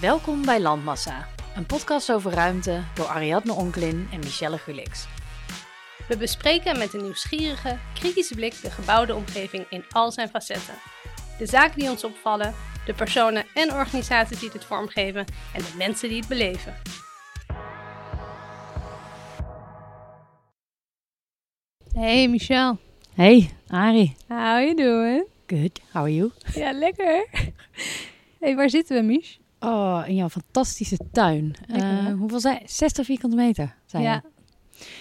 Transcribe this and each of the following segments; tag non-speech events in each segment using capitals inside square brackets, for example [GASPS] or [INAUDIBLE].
Welkom bij Landmassa, een podcast over ruimte door Ariadne Onklin en Michelle Gulix. We bespreken met een nieuwsgierige, kritische blik de gebouwde omgeving in al zijn facetten. De zaken die ons opvallen, de personen en organisaties die dit vormgeven en de mensen die het beleven. Hey Michelle, Hey, Ari. how you doing? Good, how are you? Ja, lekker. Hey, waar zitten we, Mich? Oh, in jouw fantastische tuin. Eh, hoeveel zei 60 vierkante meter, zei Ja.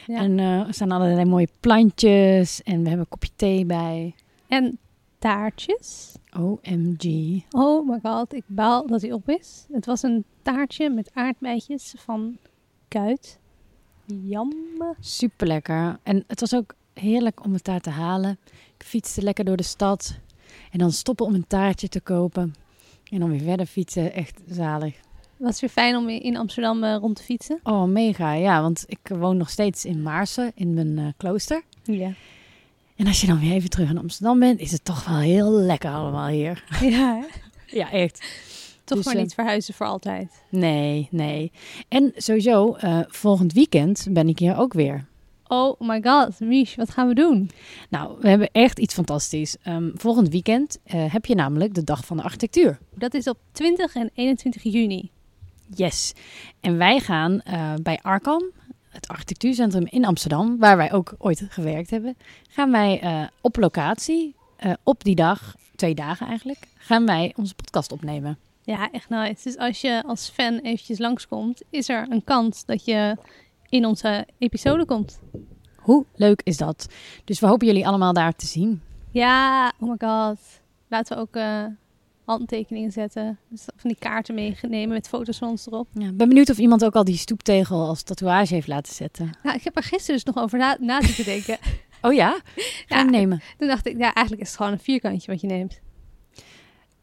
En eh, er staan allerlei mooie plantjes en we hebben een kopje thee bij. En taartjes. OMG. Oh my god, ik baal dat hij op is. Het was een taartje met aardbeidjes van kuit. Jamme. Super lekker. En het was ook heerlijk om het daar te halen. Ik fietste lekker door de stad. En dan stoppen om een taartje te kopen. En dan weer verder fietsen. Echt zalig. Was het weer fijn om in Amsterdam eh, rond te fietsen? Oh, mega. Ja, want ik woon nog steeds in Maarsen, in mijn eh, klooster. Ja. En als je dan weer even terug in Amsterdam bent, is het toch wel heel lekker allemaal hier. [LAUGHS] Ja? Ja, echt. Toch Dus, maar eh, niet verhuizen voor altijd. Nee, nee. En sowieso, volgend weekend ben ik hier ook weer. Oh my god, Mich, wat gaan we doen? Nou, we hebben echt iets fantastisch. Ehm, volgend weekend eh, heb je namelijk de Dag van de Architectuur. Dat is op 20 en 21 juni. Yes. En wij gaan eh, bij Arkham, het architectuurcentrum in Amsterdam, waar wij ook ooit gewerkt hebben, gaan wij eh, op locatie, op die dag, twee dagen eigenlijk, gaan wij onze podcast opnemen. Ja, echt nice. Dus als je als fan eventjes langskomt, is er een kans dat je in onze episode komt. Hoe leuk is dat? Dus we hopen jullie allemaal daar te zien. Ja, oh my god. Laten we ook eh, handtekeningen zetten. Dus van die kaarten meenemen met foto's van ons erop. Ja, ben benieuwd of iemand ook al die stoeptegel als tatoeage heeft laten zetten. Nou, ik heb er gisteren dus nog over na, na zitten denken. [LAUGHS] Oh ja? Ga hem nemen? Toen dacht ik, ja, eigenlijk is het gewoon een vierkantje wat je neemt.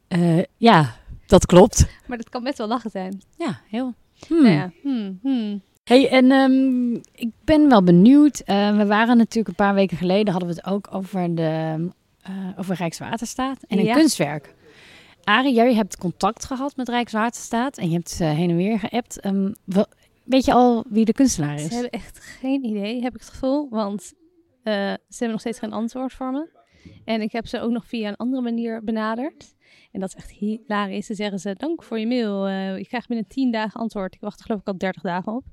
Eh, ja, dat klopt. Maar dat kan best wel lachen zijn. Ja, heel. Hmm. Nou ja, hmm, hmm. Hey, en ehm, ik ben wel benieuwd. Eh, we waren natuurlijk een paar weken geleden, hadden we het ook over, de, eh, over Rijkswaterstaat en een Ja. kunstwerk. Arie, jij hebt contact gehad met Rijkswaterstaat en je hebt eh, heen en weer geappt. Ehm, wel- weet je al wie de kunstenaar Ze is? hebben echt geen idee, heb ik het gevoel. Want ze hebben nog steeds geen antwoord voor me. En ik heb ze ook nog via een andere manier benaderd. En dat is echt hilarisch. Ze zeggen ze, dank voor je mail. Eh, je krijgt binnen 10 dagen antwoord. Ik wacht geloof ik al 30 dagen op.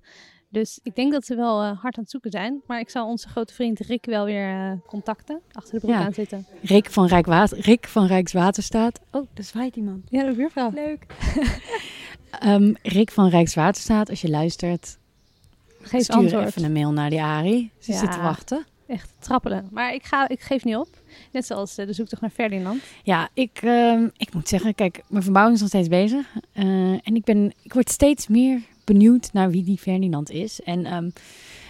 Dus ik denk dat ze wel eh, hard aan het zoeken zijn. Maar ik zal onze grote vriend Rick wel weer eh, contacten. Achter de broek Ja. aan zitten. Rick van, Rijkwater, Rick van Rijkswaterstaat. Oh, daar zwaait iemand. Ja, de buurvrouw. Leuk. [LAUGHS] Ehm, Rick van Rijkswaterstaat, als je luistert, Geef stuur antwoord. even een mail naar die Arie. Ze Ja. zit te wachten. Echt trappelen. Maar ik, ga, ik geef niet op. [LAUGHS] Net zoals eh, de zoektocht naar Ferdinand. Ja, ik, ehm, ik moet zeggen, kijk, mijn verbouwing is nog steeds bezig. Eh, en ik, ben, ik word steeds meer benieuwd naar wie die Ferdinand is. En ehm,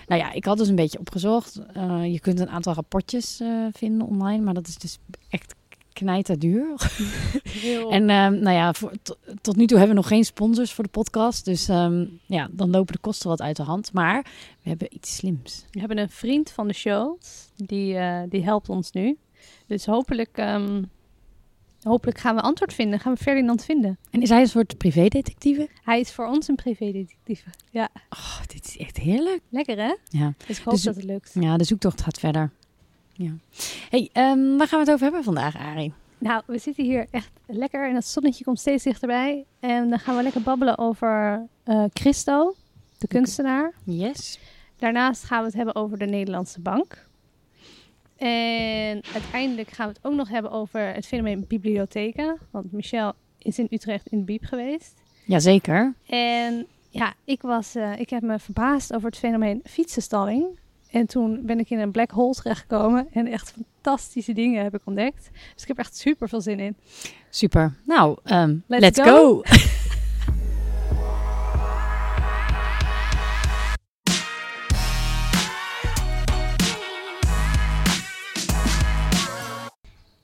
nou ja, ik had dus een beetje opgezocht. Eh, je kunt een aantal rapportjes vinden online, maar dat is dus echt knijterduur. Heel... [LAUGHS] En ehm, nou ja, voor, tot nu toe hebben we nog geen sponsors voor de podcast. Dus ja, dan lopen de kosten wat uit de hand. Maar we hebben iets slims. We hebben een vriend van de show, die, die helpt ons nu. Dus hopelijk, ehm, hopelijk gaan we antwoord vinden, gaan we Ferdinand vinden. En is hij een soort privédetectieve? Hij is voor ons een privédetectief. Ja, Oh, dit is echt heerlijk. lekker hè? Ja. Dus ik hoop Dus- dat het lukt. Ja, de zoektocht gaat verder. Ja. Hey, ehm, waar gaan we het over hebben vandaag, Arie? Nou, we zitten hier echt lekker en het zonnetje komt steeds dichterbij. En dan gaan we lekker babbelen over eh, Christo, de kunstenaar. Yes. Daarnaast gaan we het hebben over de Nederlandse Bank. En uiteindelijk gaan we het ook nog hebben over het fenomeen bibliotheken. Want Michel is in Utrecht in de bieb geweest. Jazeker. En ja, ik, was, eh, ik heb me verbaasd over het fenomeen fietsenstalling. En toen ben ik in een black hole terechtgekomen en echt fantastische dingen heb ik ontdekt. Dus ik heb echt super veel zin in. Super. Nou, ehm, Let's let's, go. go. [LAUGHS]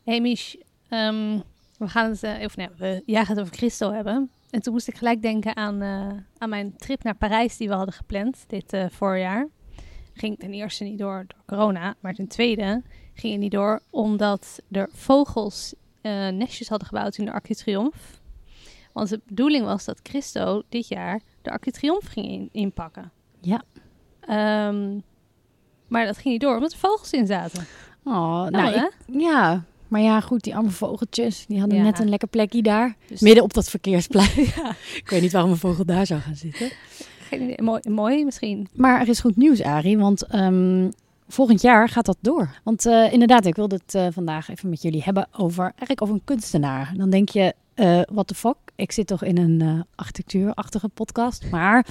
Hey Mich, ehm, we gaan het, eh, of nee, we, jij gaat het over Christo hebben. En toen moest ik gelijk denken aan, eh, aan mijn trip naar Parijs die we hadden gepland dit eh, voorjaar. Ging ten eerste niet door door corona, maar ten tweede ging het niet door omdat er vogels nestjes hadden gebouwd in de Arc de Triomphe. Want de bedoeling was dat Christo dit jaar de Arc de Triomphe ging in- inpakken. Ja. Ehm, maar dat ging niet door, omdat er vogels in zaten. Oh, Nou, nou, ik- ja. Maar ja, goed, die arme vogeltjes, die hadden Ja. net een lekker plekje daar. Dus- Midden op dat verkeersplein. [LAUGHS] Ik weet niet waarom een vogel daar zou gaan zitten. Geen idee. Mooi, mooi misschien. Maar er is goed nieuws, Arie, want ehm, volgend jaar gaat dat door. Want eh, inderdaad, ik wilde het eh, vandaag even met jullie hebben over, eigenlijk over een kunstenaar. Dan denk je, eh what the fuck? Ik zit toch in een eh, architectuurachtige podcast. Maar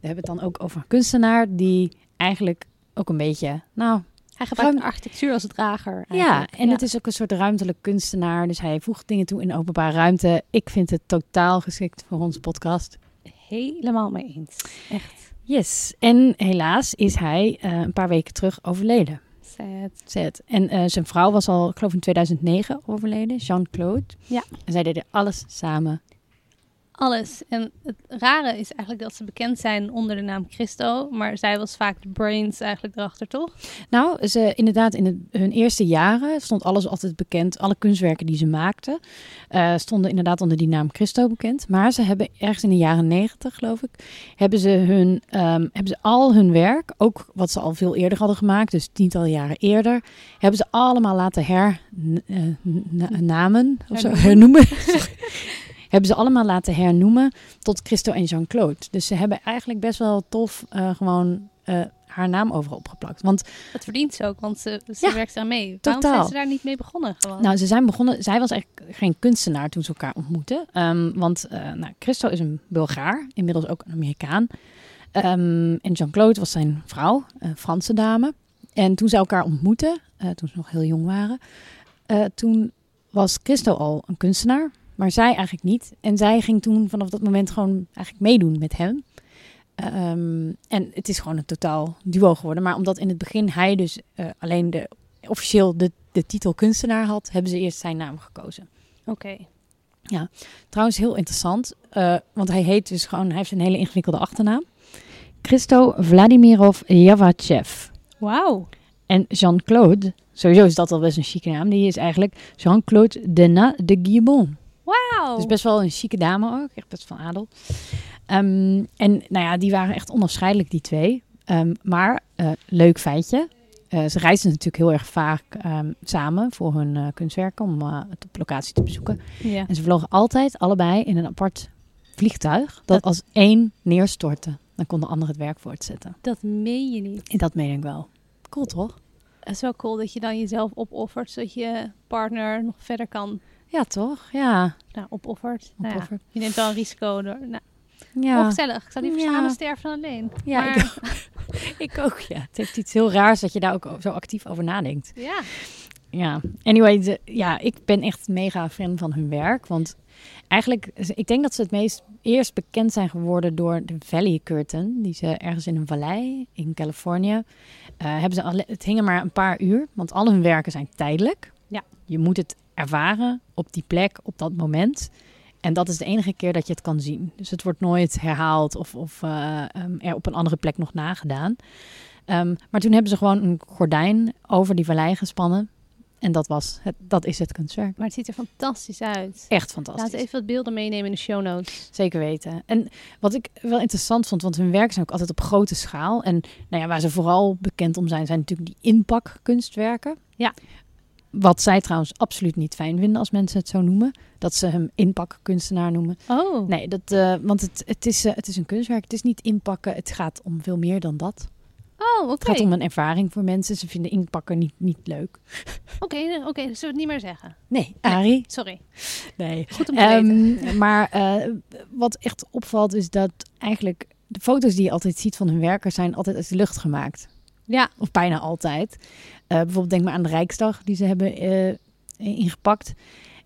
we hebben het dan ook over een kunstenaar die eigenlijk ook een beetje, nou Hij gebruikt Ruim- architectuur als drager. ja, en het is ook een soort ruimtelijk kunstenaar. Dus hij voegt dingen toe in openbare ruimte. Ik vind het totaal geschikt voor onze podcast. helemaal mee eens. Echt. Yes, en helaas is hij eh, een paar weken terug overleden. Sad. Zet. En eh, zijn vrouw was al, ik geloof in 2009 overleden, Jean-Claude. Ja. En zij deden alles samen. Alles. En het rare is eigenlijk dat ze bekend zijn onder de naam Christo. Maar zij was vaak de brains eigenlijk erachter, toch? Nou, ze, inderdaad, in het, hun eerste jaren stond alles altijd bekend. Alle kunstwerken die ze maakten eh, stonden inderdaad onder die naam Christo bekend. Maar ze hebben ergens in de jaren negentig, geloof ik, hebben ze, hun, ehm, hebben ze al hun werk, ook wat ze al veel eerder hadden gemaakt, dus tientallen jaren eerder, hebben ze allemaal laten hernamen, of zo, hernoemen. [LAUGHS] Hebben ze allemaal laten hernoemen tot Christo en Jean-Claude. Dus ze hebben eigenlijk best wel tof eh, gewoon eh, haar naam overal opgeplakt. Want Dat verdient ze ook, want ze, ze Ja, werkt daar mee. Waarom totaal. zijn ze daar niet mee begonnen gewoon? Nou, ze zijn begonnen. Zij was eigenlijk geen kunstenaar toen ze elkaar ontmoetten. Ehm, want eh nou, Christo is een Bulgaar, inmiddels ook een Amerikaan. Ehm, en Jean-Claude was zijn vrouw, een Franse dame. En toen ze elkaar ontmoetten, toen ze nog heel jong waren, toen was Christo al een kunstenaar, maar zij eigenlijk niet. En zij ging toen vanaf dat moment gewoon eigenlijk meedoen met hem. Ehm, en het is gewoon een totaal duo geworden. Maar omdat in het begin hij dus eh, alleen de, officieel de, de titel kunstenaar had, hebben ze eerst zijn naam gekozen. Oké. Trouwens, heel interessant, eh, want hij heet dus gewoon, hij heeft een hele ingewikkelde achternaam. Christo Vladimirov Javachev. Wauw. En Jean-Claude, sowieso is dat al best een chique naam, die is eigenlijk Jean-Claude Dena de Guillebon. Wauw. Dus best wel een chique dame ook, echt best van adel. Ehm, en nou ja, die waren echt onafscheidelijk, die twee. Ehm, maar, eh, leuk feitje. Eh, ze reisden natuurlijk heel erg vaak ehm, samen voor hun eh, kunstwerken om het op locatie te bezoeken. Ja. En ze vlogen altijd allebei in een apart vliegtuig dat, Dat- als één neerstortte. Dan kon de ander het werk voortzetten. Dat meen je niet. En dat meen ik wel. Cool toch? Het is wel cool dat je dan jezelf opoffert, zodat je partner nog verder kan. Ja, toch? Ja. Nou, opoffert. Nou ja, je neemt wel een risico. Door, nou, Ja, Oh, gezellig. Ik zou liever Ja. samen sterven dan alleen. Ja, maar, ik, [LAUGHS] ik ook. Ja. Het heeft iets heel raars dat je daar ook zo actief over nadenkt. ja. Ja, anyway, de, ja, ik ben echt mega fan van hun werk. Want eigenlijk, ik denk dat ze het meest eerst bekend zijn geworden door de Valley Curtain. Die ze ergens in een vallei in Californië. eh, hebben ze alle, het hingen maar een paar uur, want al hun werken zijn tijdelijk. Ja. Je moet het ervaren op die plek, op dat moment. En dat is de enige keer dat je het kan zien. Dus het wordt nooit herhaald of, of eh, ehm, er op een andere plek nog nagedaan. Ehm, maar toen hebben ze gewoon een gordijn over die vallei gespannen. En dat, was het, dat is het kunstwerk. Maar het ziet er fantastisch uit. Echt fantastisch. We even wat beelden meenemen in de show notes. Zeker weten. En wat ik wel interessant vond, want hun werken zijn ook altijd op grote schaal. En nou ja, waar ze vooral bekend om zijn, zijn natuurlijk die inpakkunstwerken. Ja. Wat zij trouwens absoluut niet fijn vinden als mensen het zo noemen. Dat ze hem inpakkunstenaar noemen. Oh, Nee, dat, eh, want het, het, is, eh, het is een kunstwerk. Het is niet inpakken. Het gaat om veel meer dan dat. oh oké. Het gaat om een ervaring voor mensen. Ze vinden inpakken niet, niet leuk. [LAUGHS] Oké, oké, zullen we het niet meer zeggen? Nee, Arie. Sorry. Nee. Goed om te weten. Ehm, [LAUGHS] maar eh, wat echt opvalt is dat eigenlijk de foto's die je altijd ziet van hun werken zijn altijd uit de lucht gemaakt. Ja, Of bijna altijd. Eh, bijvoorbeeld denk maar aan de Rijksdag die ze hebben eh, ingepakt.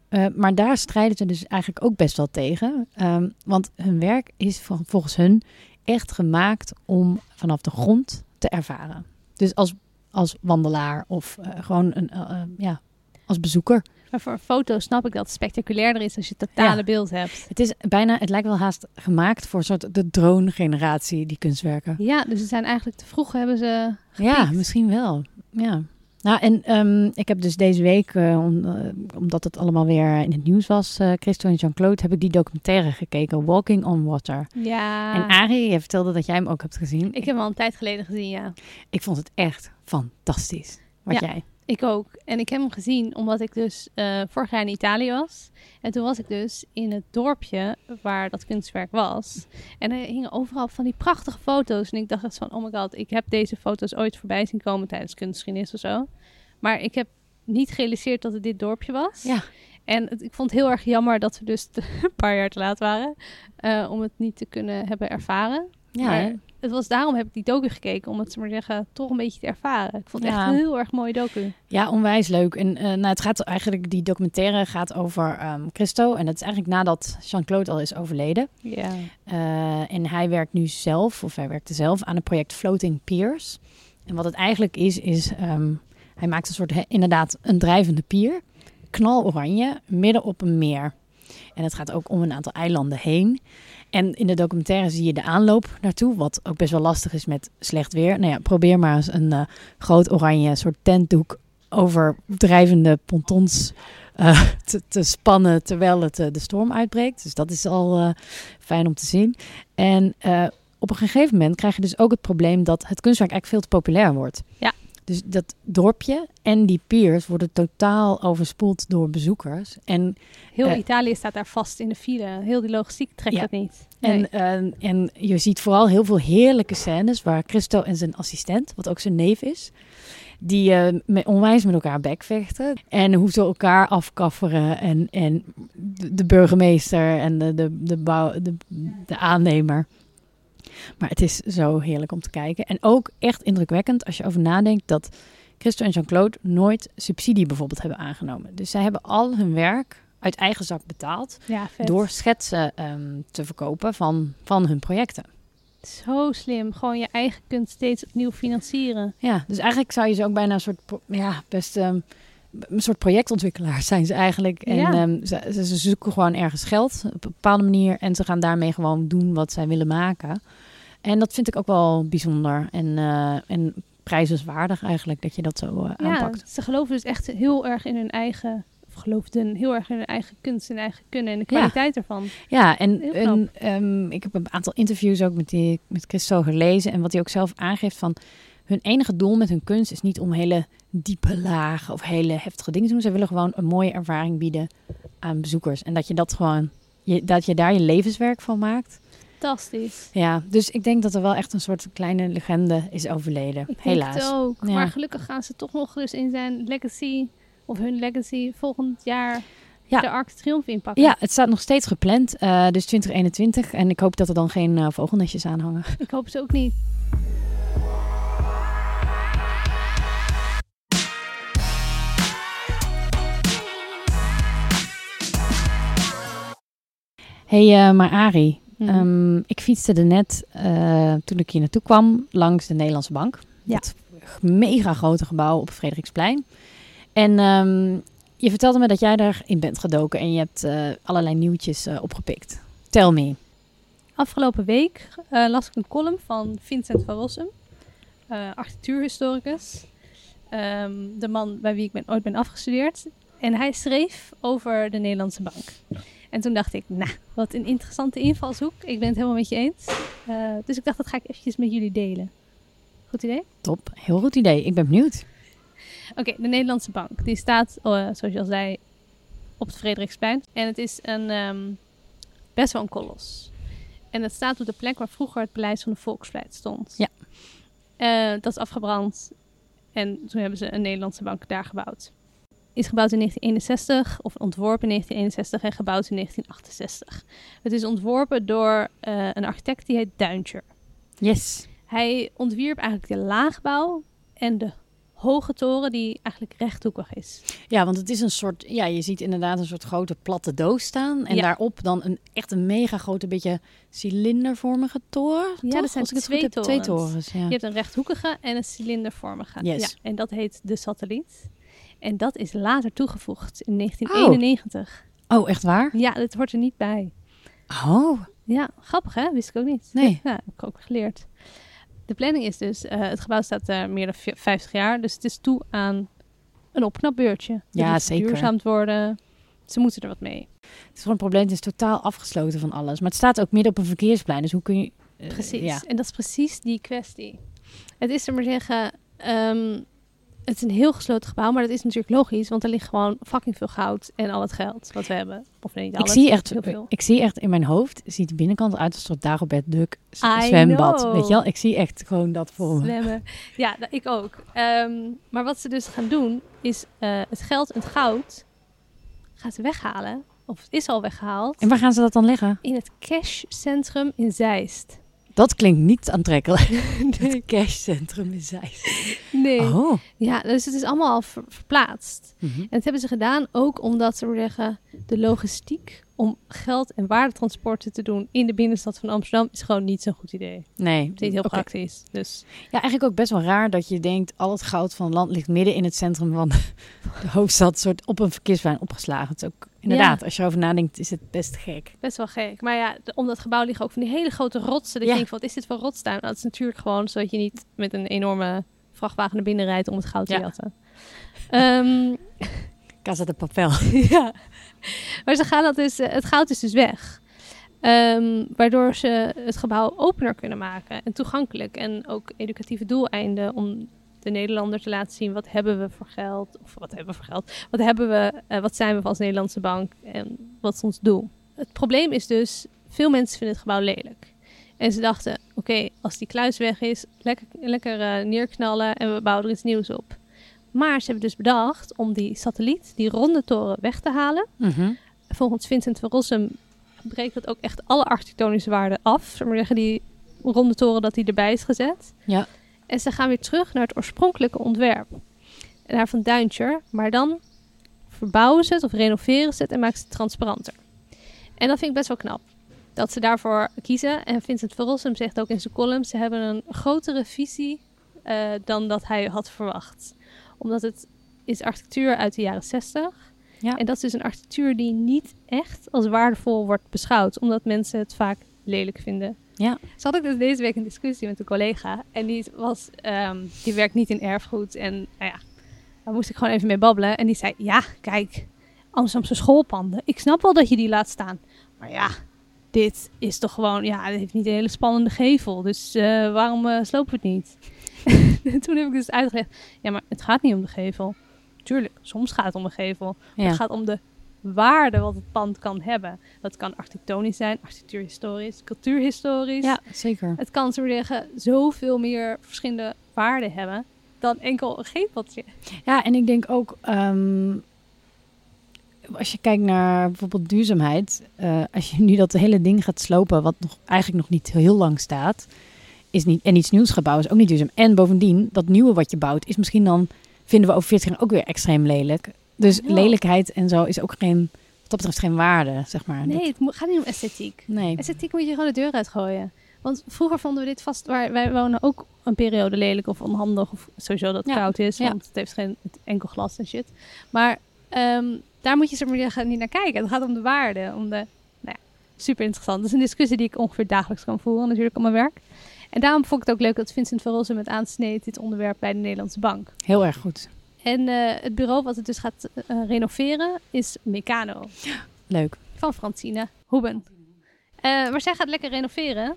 Eh, maar daar strijden ze dus eigenlijk ook best wel tegen. Ehm, want hun werk is vol- volgens hun echt gemaakt om vanaf de grond te ervaren. Dus als, als wandelaar of gewoon een, ja, als bezoeker. Maar voor een foto snap ik dat het spectaculairder is als je het totale Ja. beeld hebt. Het is bijna, het lijkt wel haast gemaakt voor een soort de drone-generatie, die kunstwerken. Ja, dus ze zijn eigenlijk te vroeg hebben ze Ja, misschien wel. Ja. Nou, en ehm, ik heb dus deze week, eh, om, eh, omdat het allemaal weer in het nieuws was, eh Christo en Jean-Claude, heb ik die documentaire gekeken, Walking on Water. Ja. En Arie, je vertelde dat jij hem ook hebt gezien. ik heb hem al een tijd geleden gezien, ja. Ik vond het echt fantastisch. Wat Ja. jij? Ik ook. En ik heb hem gezien omdat ik dus eh, vorig jaar in Italië was. En toen was ik dus in het dorpje waar dat kunstwerk was. En er hingen overal van die prachtige foto's. En ik dacht echt van, oh my god, ik heb deze foto's ooit voorbij zien komen tijdens kunstgeschiedenis of zo. Maar ik heb niet gerealiseerd dat het dit dorpje was. Ja. En het- ik vond het heel erg jammer dat we dus te- [LAUGHS] een paar jaar te laat waren. eh, om het niet te kunnen hebben ervaren. Ja, Maar het was daarom heb ik die docu gekeken. Om het maar zeggen, toch een beetje te ervaren. Ik vond het Ja. echt een heel erg mooie docu. ja onwijs leuk. En eh, nou, het gaat eigenlijk, die documentaire gaat over ehm, Christo. En dat is eigenlijk nadat Jean-Claude al is overleden. Ja. Eh, en hij werkt nu zelf, of hij werkte zelf, aan het project Floating Piers. En wat het eigenlijk is, is ehm, hij maakt een soort, inderdaad, een drijvende pier. Knaloranje, midden op een meer. En het gaat ook om een aantal eilanden heen. En in de documentaire zie je de aanloop naartoe, wat ook best wel lastig is met slecht weer. Nou ja, probeer maar eens een eh, groot oranje soort tentdoek over drijvende pontons eh, [LAUGHS] te, te spannen terwijl het eh, de storm uitbreekt. Dus dat is al fijn om te zien. En op een gegeven moment krijg je dus ook het probleem dat het kunstwerk eigenlijk veel te populair wordt. Ja. Dus dat dorpje en die piers worden totaal overspoeld door bezoekers. En, Heel Eh. Italië staat daar vast in de file. Heel die logistiek trekt Ja. het niet. Nee. en, eh, en je ziet vooral heel veel heerlijke scènes waar Christo en zijn assistent, wat ook zijn neef is, die eh, met, onwijs met elkaar bekvechten. En hoe ze elkaar afkafferen. En, en de, de burgemeester en de, de, de, bouw, de, de aannemer. Maar het is zo heerlijk om te kijken. En ook echt indrukwekkend als je over nadenkt dat Christo en Jean-Claude nooit subsidie bijvoorbeeld hebben aangenomen. Dus zij hebben al hun werk uit eigen zak betaald ja, door schetsen ehm, te verkopen van, van hun projecten. Zo slim. Gewoon je eigen kunst steeds opnieuw financieren. Ja, dus eigenlijk zou je ze ook bijna een soort, ja, best ehm, een soort projectontwikkelaars [LAUGHS] zijn ze eigenlijk. En Ja. ehm, ze, ze zoeken gewoon ergens geld op een bepaalde manier en ze gaan daarmee gewoon doen wat zij willen maken. En dat vind ik ook wel bijzonder en, eh, en prijzenswaardig eigenlijk dat je dat zo eh, aanpakt. Ja, ze geloven dus echt heel erg in hun eigen... Of geloofden heel erg in hun eigen kunst en eigen kunnen en de Ja. kwaliteit ervan. Ja, en, ehm, ik heb een aantal interviews ook met, die, met Christo gelezen. En wat hij ook zelf aangeeft van... hun enige doel met hun kunst is niet om hele diepe lagen of hele heftige dingen te doen. Ze willen gewoon een mooie ervaring bieden aan bezoekers. En dat je dat gewoon... Je, dat je daar je levenswerk van maakt. Fantastisch. Ja, dus ik denk dat er wel echt een soort kleine legende is overleden. Ik denk Helaas. het ook. Ja. Maar gelukkig gaan ze toch nog dus in zijn legacy... Of hun legacy volgend jaar Ja. de Arc de Triomphe inpakken. Ja, het staat nog steeds gepland. eh, dus 2021. En ik hoop dat er dan geen eh, vogelnestjes aan hangen. Ik hoop ze ook niet. hey, eh, maar Mhm. Ehm, ik fietste er net, eh, toen ik hier naartoe kwam, langs de Nederlandse Bank. Ja. Dat mega grote gebouw op Frederiksplein. En ehm, je vertelde me dat jij daarin bent gedoken en je hebt eh, allerlei nieuwtjes eh, opgepikt. Tell me. Afgelopen week eh, las ik een column van Vincent van Rossum, eh, architectuurhistoricus. Ehm, de man bij wie ik ben, ooit ben afgestudeerd. En hij schreef over de Nederlandse bank. En toen dacht ik, nou, wat een interessante invalshoek. Ik ben het helemaal met je eens. Eh, dus ik dacht, dat ga ik eventjes met jullie delen. Goed idee? Top, heel goed idee. Ik ben benieuwd. Oké, de Nederlandse Bank. Die staat, eh, zoals je al zei, op het Frederiksplein. En het is een, ehm, best wel een kolos. En het staat op de plek waar vroeger het Paleis van de Volksvlijt stond. Ja. Eh, dat is afgebrand. En toen hebben ze een Nederlandse bank daar gebouwd. Is gebouwd in 1961, of ontworpen in 1961 en gebouwd in 1968. Het is ontworpen door eh, een architect die heet Duintjer. Yes. Hij ontwierp eigenlijk de laagbouw en de hoge toren die eigenlijk rechthoekig is. Ja, want het is een soort, ja, je ziet inderdaad een soort grote platte doos staan. En Ja. daarop dan een echt een mega grote, beetje cilindervormige toren. Ja, toch? dat zijn Als ik het twee goed heb, Twee torens. torens, ja. Je hebt een rechthoekige en een cilindervormige. Yes. Ja, en dat heet de satelliet. En dat is later toegevoegd in 1991. Oh, echt waar? Ja, dat hoort er niet bij. Oh, Ja, grappig hè? Wist ik ook niet. Nee. Ja, heb ik ook geleerd. De planning is dus, eh, het gebouw staat eh, meer dan vi- 50 jaar, dus het is toe aan een opknapbeurtje. Ja, zeker. verduurzaamd worden. Ze moeten er wat mee. Het is gewoon een probleem. Het is totaal afgesloten van alles. Maar het staat ook midden op een verkeersplein. Dus hoe kun je... eh, Precies. ja. En dat is precies die kwestie. Het is, er maar zeggen, ehm, het is een heel gesloten gebouw, maar dat is natuurlijk logisch, want er ligt gewoon fucking veel goud en al het geld wat we hebben. Of nee, niet Ik zie, echt, heel veel. ik zie echt in mijn hoofd, ziet de binnenkant uit als een soort Dagobert Duck zwembad. know. Weet je wel? Ik zie echt gewoon dat voor me. Zwemmen. Ja, dat- ik ook. Ehm, maar wat ze dus gaan doen, is eh, het geld en het goud gaan ze weghalen. Of het is al weggehaald. En waar gaan ze dat dan leggen? In het cashcentrum in Zeist. Dat klinkt niet aantrekkelijk. [LAUGHS] Het cashcentrum in Zeist. Nee. Oh. Ja, dus het is allemaal al ver- verplaatst. Mhm. En dat hebben ze gedaan ook omdat ze zeggen, de logistiek om geld en waardetransporten te doen in de binnenstad van Amsterdam is gewoon niet zo'n goed idee. Nee. Het is niet heel praktisch. Dus Ja, eigenlijk ook best wel raar dat je denkt... al het goud van het land ligt midden in het centrum van de [LAUGHS] hoofdstad... soort op een verkeersplein opgeslagen. Het is ook inderdaad, als je erover nadenkt, is het best gek. best wel gek. Maar ja, de- om dat gebouw liggen ook van die hele grote rotsen. Dat Ja. je denkt, wat is dit voor rotstuin? Nou, dat is natuurlijk gewoon zodat je niet met een enorme vrachtwagen naar binnen rijdt om het goud te Ja. jatten. [LAUGHS] Casa de Papel. [LAUGHS] ja. [LAUGHS] Maar ze gaan dat dus, eh, het goud is dus weg. Ehm, waardoor ze het gebouw opener kunnen maken en toegankelijk. En ook educatieve doeleinden om de Nederlander te laten zien wat hebben we voor geld. Of wat hebben we voor geld. Wat, hebben we, eh, wat zijn we als Nederlandse bank en wat is ons doel. Het probleem is dus, veel mensen vinden het gebouw lelijk. En ze dachten, oké, als die kluis weg is, lekker, lekker eh, neerknallen en we bouwen er iets nieuws op. Maar ze hebben dus bedacht om die satelliet, die ronde toren, weg te halen. Mhm. Volgens Vincent van Rossum breekt dat ook echt alle architectonische waarden af. Zullen we maar zeggen, die ronde toren dat die erbij is gezet. Ja. En ze gaan weer terug naar het oorspronkelijke ontwerp. Naar Van Duintjer. Maar dan verbouwen ze het of renoveren ze het en maken ze het transparanter. En dat vind ik best wel knap. Dat ze daarvoor kiezen. En Vincent van Rossum zegt ook in zijn column... ze hebben een grotere visie eh, dan dat hij had verwacht. Omdat het is architectuur uit de jaren 60. Ja. En dat is dus een architectuur die niet echt als waardevol wordt beschouwd. Omdat mensen het vaak lelijk vinden. Ja. Zo had ik dus deze week een discussie met een collega. En die, was, ehm, die werkt niet in erfgoed. En nou ja, daar moest ik gewoon even mee babbelen. En die zei, ja, kijk, Amsterdamse schoolpanden. Ik snap wel dat je die laat staan. Maar ja, dit is toch gewoon, ja, het heeft niet een hele spannende gevel. Dus eh, waarom eh, slopen we het niet? En [LAUGHS] toen heb ik dus uitgelegd, ja, maar het gaat niet om de gevel. Tuurlijk, soms gaat het om de gevel. Ja. Het gaat om de waarde wat het pand kan hebben. Dat kan architectonisch zijn, architectuurhistorisch, cultuurhistorisch. ja, zeker. Het kan, zo zeggen, zoveel meer verschillende waarden hebben dan enkel een geveltje. Ja, en ik denk ook, ehm, als je kijkt naar bijvoorbeeld duurzaamheid, eh, als je nu dat hele ding gaat slopen, wat nog, eigenlijk nog niet heel lang staat, is niet, en iets nieuws gaat bouwen, is ook niet duurzaam. En bovendien, dat nieuwe wat je bouwt, is misschien dan, vinden we over 40 jaar ook weer extreem lelijk. Dus Ja. lelijkheid en zo is ook geen, wat dat betreft geen waarde, zeg maar. Nee, het gaat niet om esthetiek. nee. Esthetiek moet je gewoon de deur uitgooien. Want vroeger vonden we dit vast, waar, wij wonen ook een periode lelijk of onhandig. Of sowieso dat het Ja, koud is, ja. want het heeft geen enkel glas en shit. Maar ehm, daar moet je zeg maar niet naar kijken. Het gaat om de waarde, om de, nou ja, super interessant. Dat is een discussie die ik ongeveer dagelijks kan voeren natuurlijk op mijn werk. En daarom vond ik het ook leuk dat Vincent van Rossum het aansneed, dit onderwerp bij de Nederlandse Bank. Heel erg goed. En eh, het bureau wat het dus gaat eh, renoveren is Meccano Leuk. van Francine Hoeben. Eh, maar zij gaat lekker renoveren.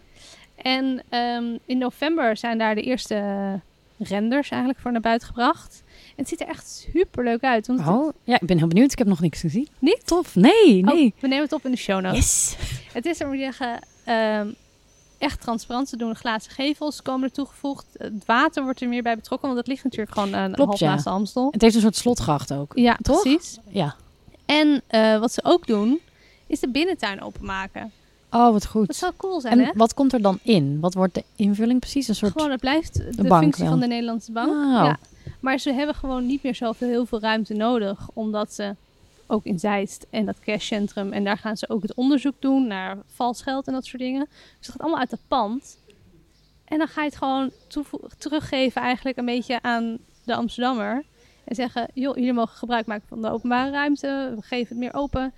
En ehm, in november zijn daar de eerste renders eigenlijk voor naar buiten gebracht. En het ziet er echt super leuk uit. Want het- Oh, ja, ik ben heel benieuwd. Ik heb nog niks gezien. Niet? Tof. Nee, Oh, nee. we nemen het op in de show notes. Yes. Het is er moet je zeggen, ehm, echt transparant. Ze doen glazen gevels, komen er toegevoegd. Het water wordt er meer bij betrokken, want het ligt natuurlijk gewoon een Klopt, half ja. naast de Amstel. Het heeft een soort slotgracht ook. Ja, Toch? precies. Ja. En eh, wat ze ook doen, is de binnentuin openmaken. Oh, wat goed. Dat zou cool zijn, En hè? wat komt er dan in? Wat wordt de invulling precies? Een soort... Gewoon, het blijft de, bank functie wel. van de Nederlandse bank. Oh. Ja. Maar ze hebben gewoon niet meer zoveel heel veel ruimte nodig. Omdat ze ook in Zeist en dat cashcentrum. En daar gaan ze ook het onderzoek doen naar vals geld en dat soort dingen. Dus dat gaat allemaal uit het pand. En dan ga je het gewoon teruggeven eigenlijk een beetje aan de Amsterdammer. En zeggen, joh, jullie mogen gebruik maken van de openbare ruimte. We geven het meer open.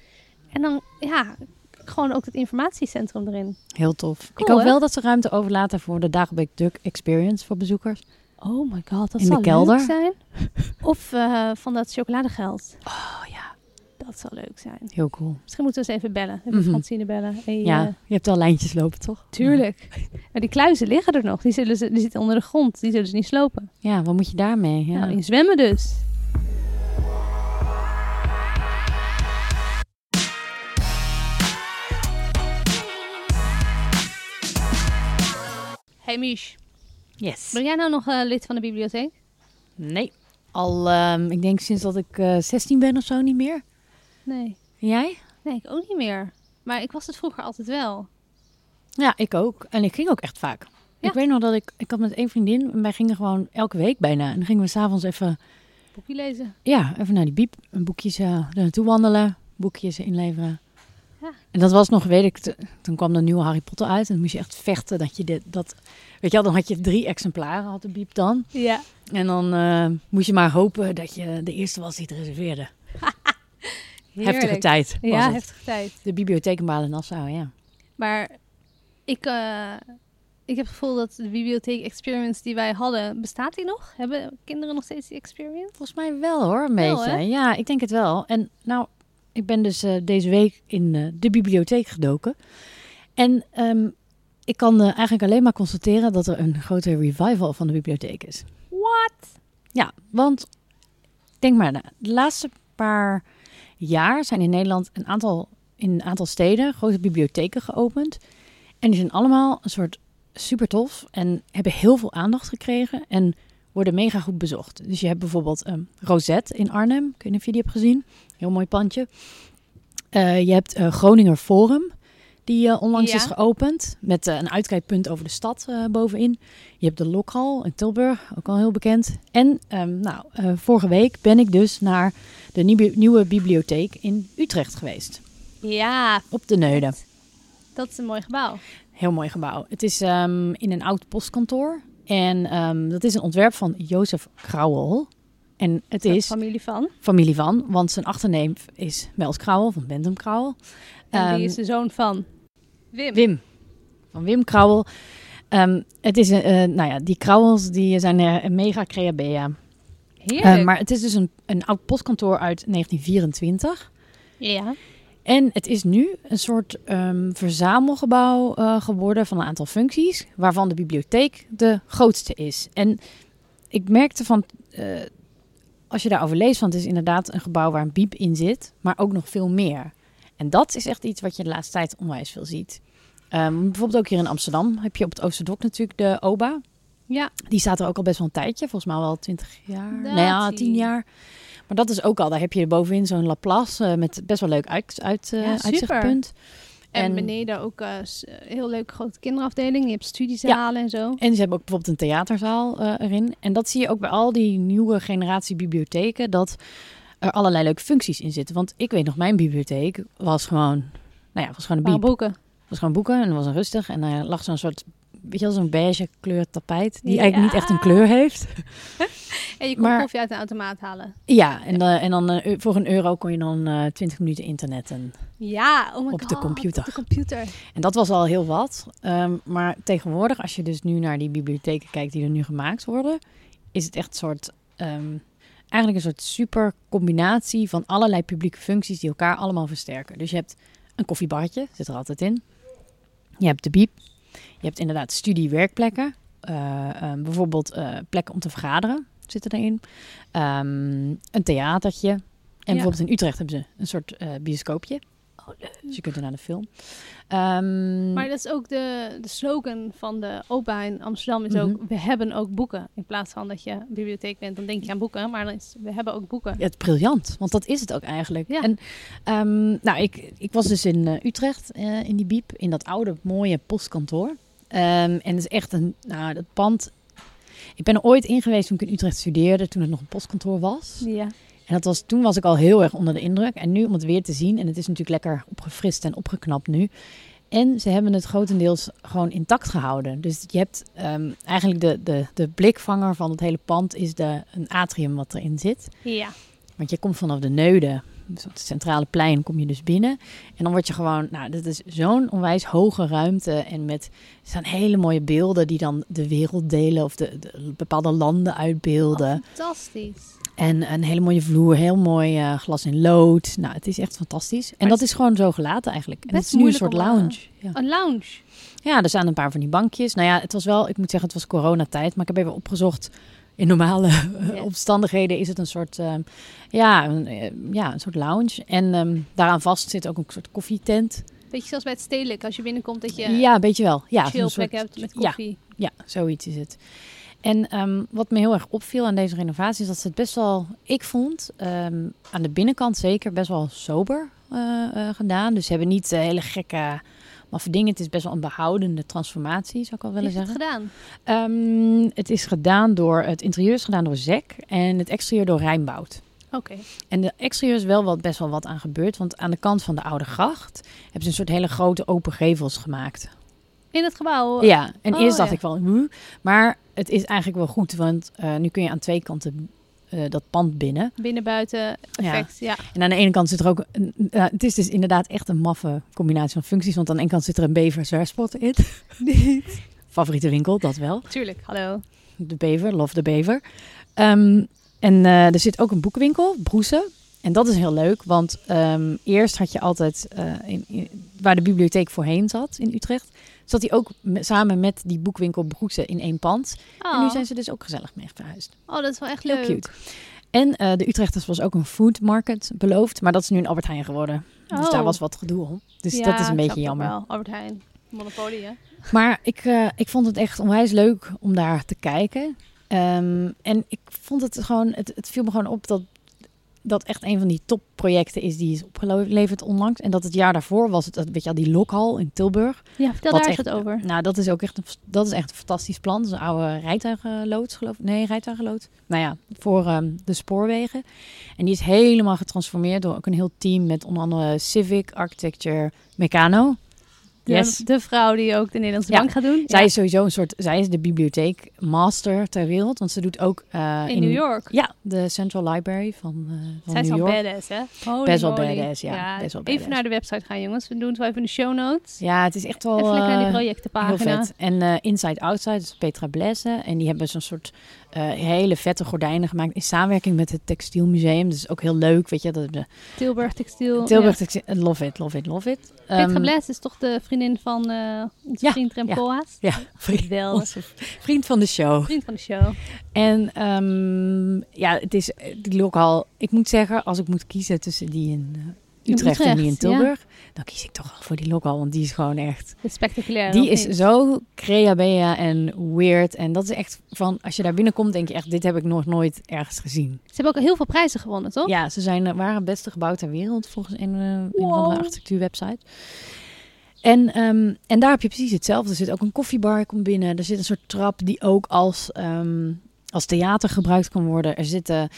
En dan, ja, gewoon ook het informatiecentrum erin. Heel tof. ik hoop hè? wel dat ze ruimte overlaten voor de Dagobert Duck Experience voor bezoekers. Oh my god, dat In de zal kelder? leuk zijn. Of eh, van dat chocoladegeld. Oh ja, Dat zal leuk zijn. heel cool. Misschien moeten we eens even bellen. Even Mhm. Francine bellen. Hey, Ja, eh, je hebt al lijntjes lopen, toch? tuurlijk. Maar die kluizen liggen er nog. Die, zullen ze, die zitten onder de grond. Die zullen ze niet slopen. Ja, wat moet je daarmee? Ja. Nou, in zwemmen dus. Hey Mish, Yes. ben jij nou nog eh, lid van de bibliotheek? Nee. Al, ehm, ik denk sinds dat ik eh 16 ben of zo niet meer. Nee. Jij? Nee, ik ook niet meer. Maar ik was het vroeger altijd wel. Ja, ik ook. En ik ging ook echt vaak. Ja. Ik weet nog dat ik, ik had met één vriendin, en wij gingen gewoon elke week bijna. En dan gingen we s'avonds even, Boekje lezen. ja, even naar die biep, een boekjes eh, er naartoe wandelen, boekjes inleveren. Ja. En dat was nog, weet ik, toen kwam de nieuwe Harry Potter uit en dan moest je echt vechten dat je dit, dat, weet je wel, dan had je drie exemplaren, had de biep dan. Ja. En dan eh, moest je maar hopen dat je de eerste was die het reserveerde. [LAUGHS] Heftige tijd Ja, het. heftige tijd. De bibliotheek in Nassau, ja. Maar ik, eh, ik heb het gevoel dat de bibliotheek experience die wij hadden, bestaat die nog? Hebben kinderen nog steeds die experience? Volgens mij wel hoor, een Wel, beetje. hè? Ja, ik denk het wel. En nou, ik ben dus eh, deze week in eh, de bibliotheek gedoken. En ehm, ik kan eigenlijk alleen maar constateren dat er een grote revival van de bibliotheek is. What? Ja, want denk maar na. De laatste paar jaar zijn in Nederland een aantal, in een aantal steden grote bibliotheken geopend. En die zijn allemaal een soort super tof en hebben heel veel aandacht gekregen en worden mega goed bezocht. Dus je hebt bijvoorbeeld ehm Rosette in Arnhem. Ik weet niet of je hebt gezien. Heel mooi pandje. Eh, je hebt eh, Groninger Forum, die eh, onlangs Ja. is geopend. Met eh, een uitkijkpunt over de stad eh, bovenin. Je hebt de Lokhal in Tilburg, ook al heel bekend. En ehm, nou, vorige week ben ik dus naar de nieuwe, nieuwe bibliotheek in Utrecht geweest. Ja, Op de Neude. dat is een mooi gebouw. Heel mooi gebouw. Het is ehm, in een oud postkantoor. En ehm, dat is een ontwerp van Jozef Krauwel. En het Is familie van. familie van, want zijn achterneem is Mels Krauwel van Bentham Krauwel. En die is de zoon van Wim. Wim. Van Wim Krauwel. Ehm, het is, een, eh, nou ja, die Krauwels die zijn eh, mega creabea. Heerlijk. Eh, maar het is dus een, een oud postkantoor uit 1924. ja. En het is nu een soort ehm, verzamelgebouw eh, geworden van een aantal functies, waarvan de bibliotheek de grootste is. En ik merkte van, als je daarover leest, van het is inderdaad een gebouw waar een biep in zit, maar ook nog veel meer. En dat is echt iets wat je de laatste tijd onwijs veel ziet. Ehm, bijvoorbeeld ook hier in Amsterdam heb je op het Oosterdok natuurlijk de OBA. Ja, Die staat er ook al best wel een tijdje, volgens mij wel 20 jaar. Dat nee, ja, die. 10 jaar. Maar dat is ook al, daar heb je bovenin zo'n Laplace eh, met best wel leuk uit, uit, eh, Ja, super. uitzichtpunt. en, En- beneden ook s- heel leuk grote kinderafdeling. Je hebt studiezalen en zo. En ze hebben ook bijvoorbeeld een theaterzaal erin. En dat zie je ook bij al die nieuwe generatie bibliotheken, dat er allerlei leuke functies in zitten. Want ik weet nog, mijn bibliotheek was gewoon, nou ja, was gewoon een biep. boeken. was gewoon boeken en het was een rustig. En er lag zo'n soort, weet je wel, zo'n beige kleur tapijt, die Ja. eigenlijk niet echt een kleur heeft. [LAUGHS] En je kon Maar- koffie uit een automaat halen. Ja, en, eh, en dan eh, voor een euro kon je dan eh 20 minuten internetten. Ja, oh my Op de computer. Op de computer. En dat was al heel wat. Ehm, maar tegenwoordig, als je dus nu naar die bibliotheken kijkt die er nu gemaakt worden, is het echt een soort, ehm, eigenlijk een soort super combinatie van allerlei publieke functies die elkaar allemaal versterken. Dus je hebt een koffiebarretje, zit er altijd in. Je hebt de biep. Je hebt inderdaad studie-werkplekken. Ehm, bijvoorbeeld eh, plekken om te vergaderen zitten erin. Ehm, een theatertje. En bijvoorbeeld in Utrecht hebben ze een soort eh, bioscoopje. Oh, leuk. Dus je kunt er naar de film. Ehm, Maar dat is ook de, de slogan van de OPA in Amsterdam. Is ook, Mhm. we hebben ook boeken. In plaats van dat je bibliotheek bent, dan denk je aan boeken. Maar dan is, we hebben ook boeken. Ja, het is briljant, want dat is het ook eigenlijk. Ja. En ehm, nou, ik, ik was dus in eh, Utrecht, eh, in die biep, in dat oude mooie postkantoor. Ehm, en het is echt een, nou, dat pand. Ik ben er ooit in geweest toen ik in Utrecht studeerde, toen het nog een postkantoor was. Ja. En dat was, toen was ik al heel erg onder de indruk. En nu om het weer te zien, en het is natuurlijk lekker opgefrist en opgeknapt nu. En ze hebben het grotendeels gewoon intact gehouden. Dus je hebt ehm, eigenlijk de, de, de blikvanger van het hele pand is de, een atrium wat erin zit. Ja. Want je komt vanaf de Neude dus op het centrale plein kom je dus binnen. En dan word je gewoon, nou, dit is zo'n onwijs hoge ruimte. En met, er staan hele mooie beelden die dan de wereld delen of de, de bepaalde landen uitbeelden. Oh, fantastisch. En een hele mooie vloer, heel mooi eh, glas in lood. Nou, het is echt fantastisch. En dat is gewoon zo gelaten eigenlijk. En het is nu een soort eh, lounge. Ja. Een lounge. ja, er staan een paar van die bankjes. Nou ja, het was wel, ik moet zeggen, het was coronatijd. Maar ik heb even opgezocht. In normale eh, Ja. omstandigheden is het een soort, ja, een, ja, een soort lounge. En ehm, daaraan vast zit ook een soort koffietent. Beetje zoals bij het stedelijk, als je binnenkomt dat je Ja, een beetje wel. Ja, een soort- hebt met ja, koffie. Ja, zoiets is het. En ehm, wat me heel erg opviel aan deze renovatie is dat ze het best wel, ik vond, ehm, aan de binnenkant zeker best wel sober eh, eh, gedaan. Dus ze hebben niet eh, hele gekke maffe dingen. Het is best wel een behoudende transformatie, zou ik al willen heeft het zeggen. gedaan? Ehm, het is gedaan door, het interieur is gedaan door Zek en het exterieur door Rijnboud. Oké. En de exterieur is wel wat, best wel wat aan gebeurd. Want aan de kant van de Oude Gracht hebben ze een soort hele grote open gevels gemaakt. In het gebouw. Ja, en Oh, eerst dacht ja. ik wel, "Huh?" maar het is eigenlijk wel goed, want eh, nu kun je aan twee kanten eh, dat pand binnen. Binnen buiten effect. Ja. En aan de ene kant zit er ook, een, eh, het is dus inderdaad echt een maffe combinatie van functies, want aan de ene kant zit er een bever zwerfspot in. [LAUGHS] Favoriete winkel, dat wel. Tuurlijk. Hallo. De bever, love de bever. Ehm, en er zit ook een boekenwinkel, Broesen. En dat is heel leuk, want ehm, eerst had je altijd, in, in- waar de bibliotheek voorheen zat in Utrecht, zat hij ook me- samen met die boekwinkel Broesen in één pand. Oh. En nu zijn ze dus ook gezellig mee verhuisd. oh, dat is wel echt Heel leuk. cute. En eh, de Utrechters was ook een food market beloofd, maar dat is nu een Albert Heijn geworden. Dus Oh. daar was wat gedoe om. Dus Ja, dat is een beetje jammer. Wel. Albert Heijn. Monopolie, hè? Maar ik, eh, ik vond het echt onwijs leuk om daar te kijken. Ehm, en ik vond het gewoon, het, het viel me gewoon op dat dat echt een van die topprojecten is die is opgeleverd onlangs. En dat het jaar daarvoor was het, dat, weet je al, die lokhal in Tilburg. Ja, vertel daar echt- wat over. Nou, dat is ook echt een, dat is echt een fantastisch plan. Dat is een oude rijtuigenloods, geloof ik. Nee, rijtuigenloods. Nou ja, voor ehm, de spoorwegen. En die is helemaal getransformeerd door ook een heel team met onder andere Civic, Architecture, Meccano. De, Yes. de vrouw die ook de Nederlandse Ja. bank gaat doen. Zij Ja. is sowieso een soort, zij is de bibliotheek master ter wereld, want ze doet ook eh, in, New York. Ja, de Central Library van, eh van Zij is New al York. badass, hè? Holy Best wel badass, ja. Best wel Even naar de website gaan, jongens. We doen het wel even in de show notes. Ja, het is echt wel even lekker naar die eh, heel projectenpagina. vet. En Inside Outside, is Petra Blesse. En die hebben zo'n soort eh, hele vette gordijnen gemaakt in samenwerking met het Textielmuseum. Dus ook heel leuk, weet je. Dat, de, Tilburg Textiel. Tilburg Ja. Textiel, love it, love it, love it. Petra Ehm, Bles is toch de vriendin van eh onze Ja, vriend Rem ja. Koolhaas? Ja, [LAUGHS] vriend, onze vriend van de show. Vriend van de show. En ehm, ja, het is eh, die lokaal. Ik moet zeggen, als ik moet kiezen tussen die in eh, Utrecht, en die in. Tilburg, dan kies ik toch wel voor die lokaal, want die is gewoon echt. Spectaculair. Die is niet? zo creabea en weird. En dat is echt van, als je daar binnenkomt, denk je echt, dit heb ik nog nooit ergens gezien. Ze hebben ook heel veel prijzen gewonnen, toch? Ja, ze zijn, eh, waren het beste gebouw ter wereld volgens een, eh, een Wow. andere architectuurwebsite. En, ehm, en daar heb je precies hetzelfde. Er zit ook een koffiebar, komt binnen. Er zit een soort trap die ook als, ehm, als theater gebruikt kan worden. Er zitten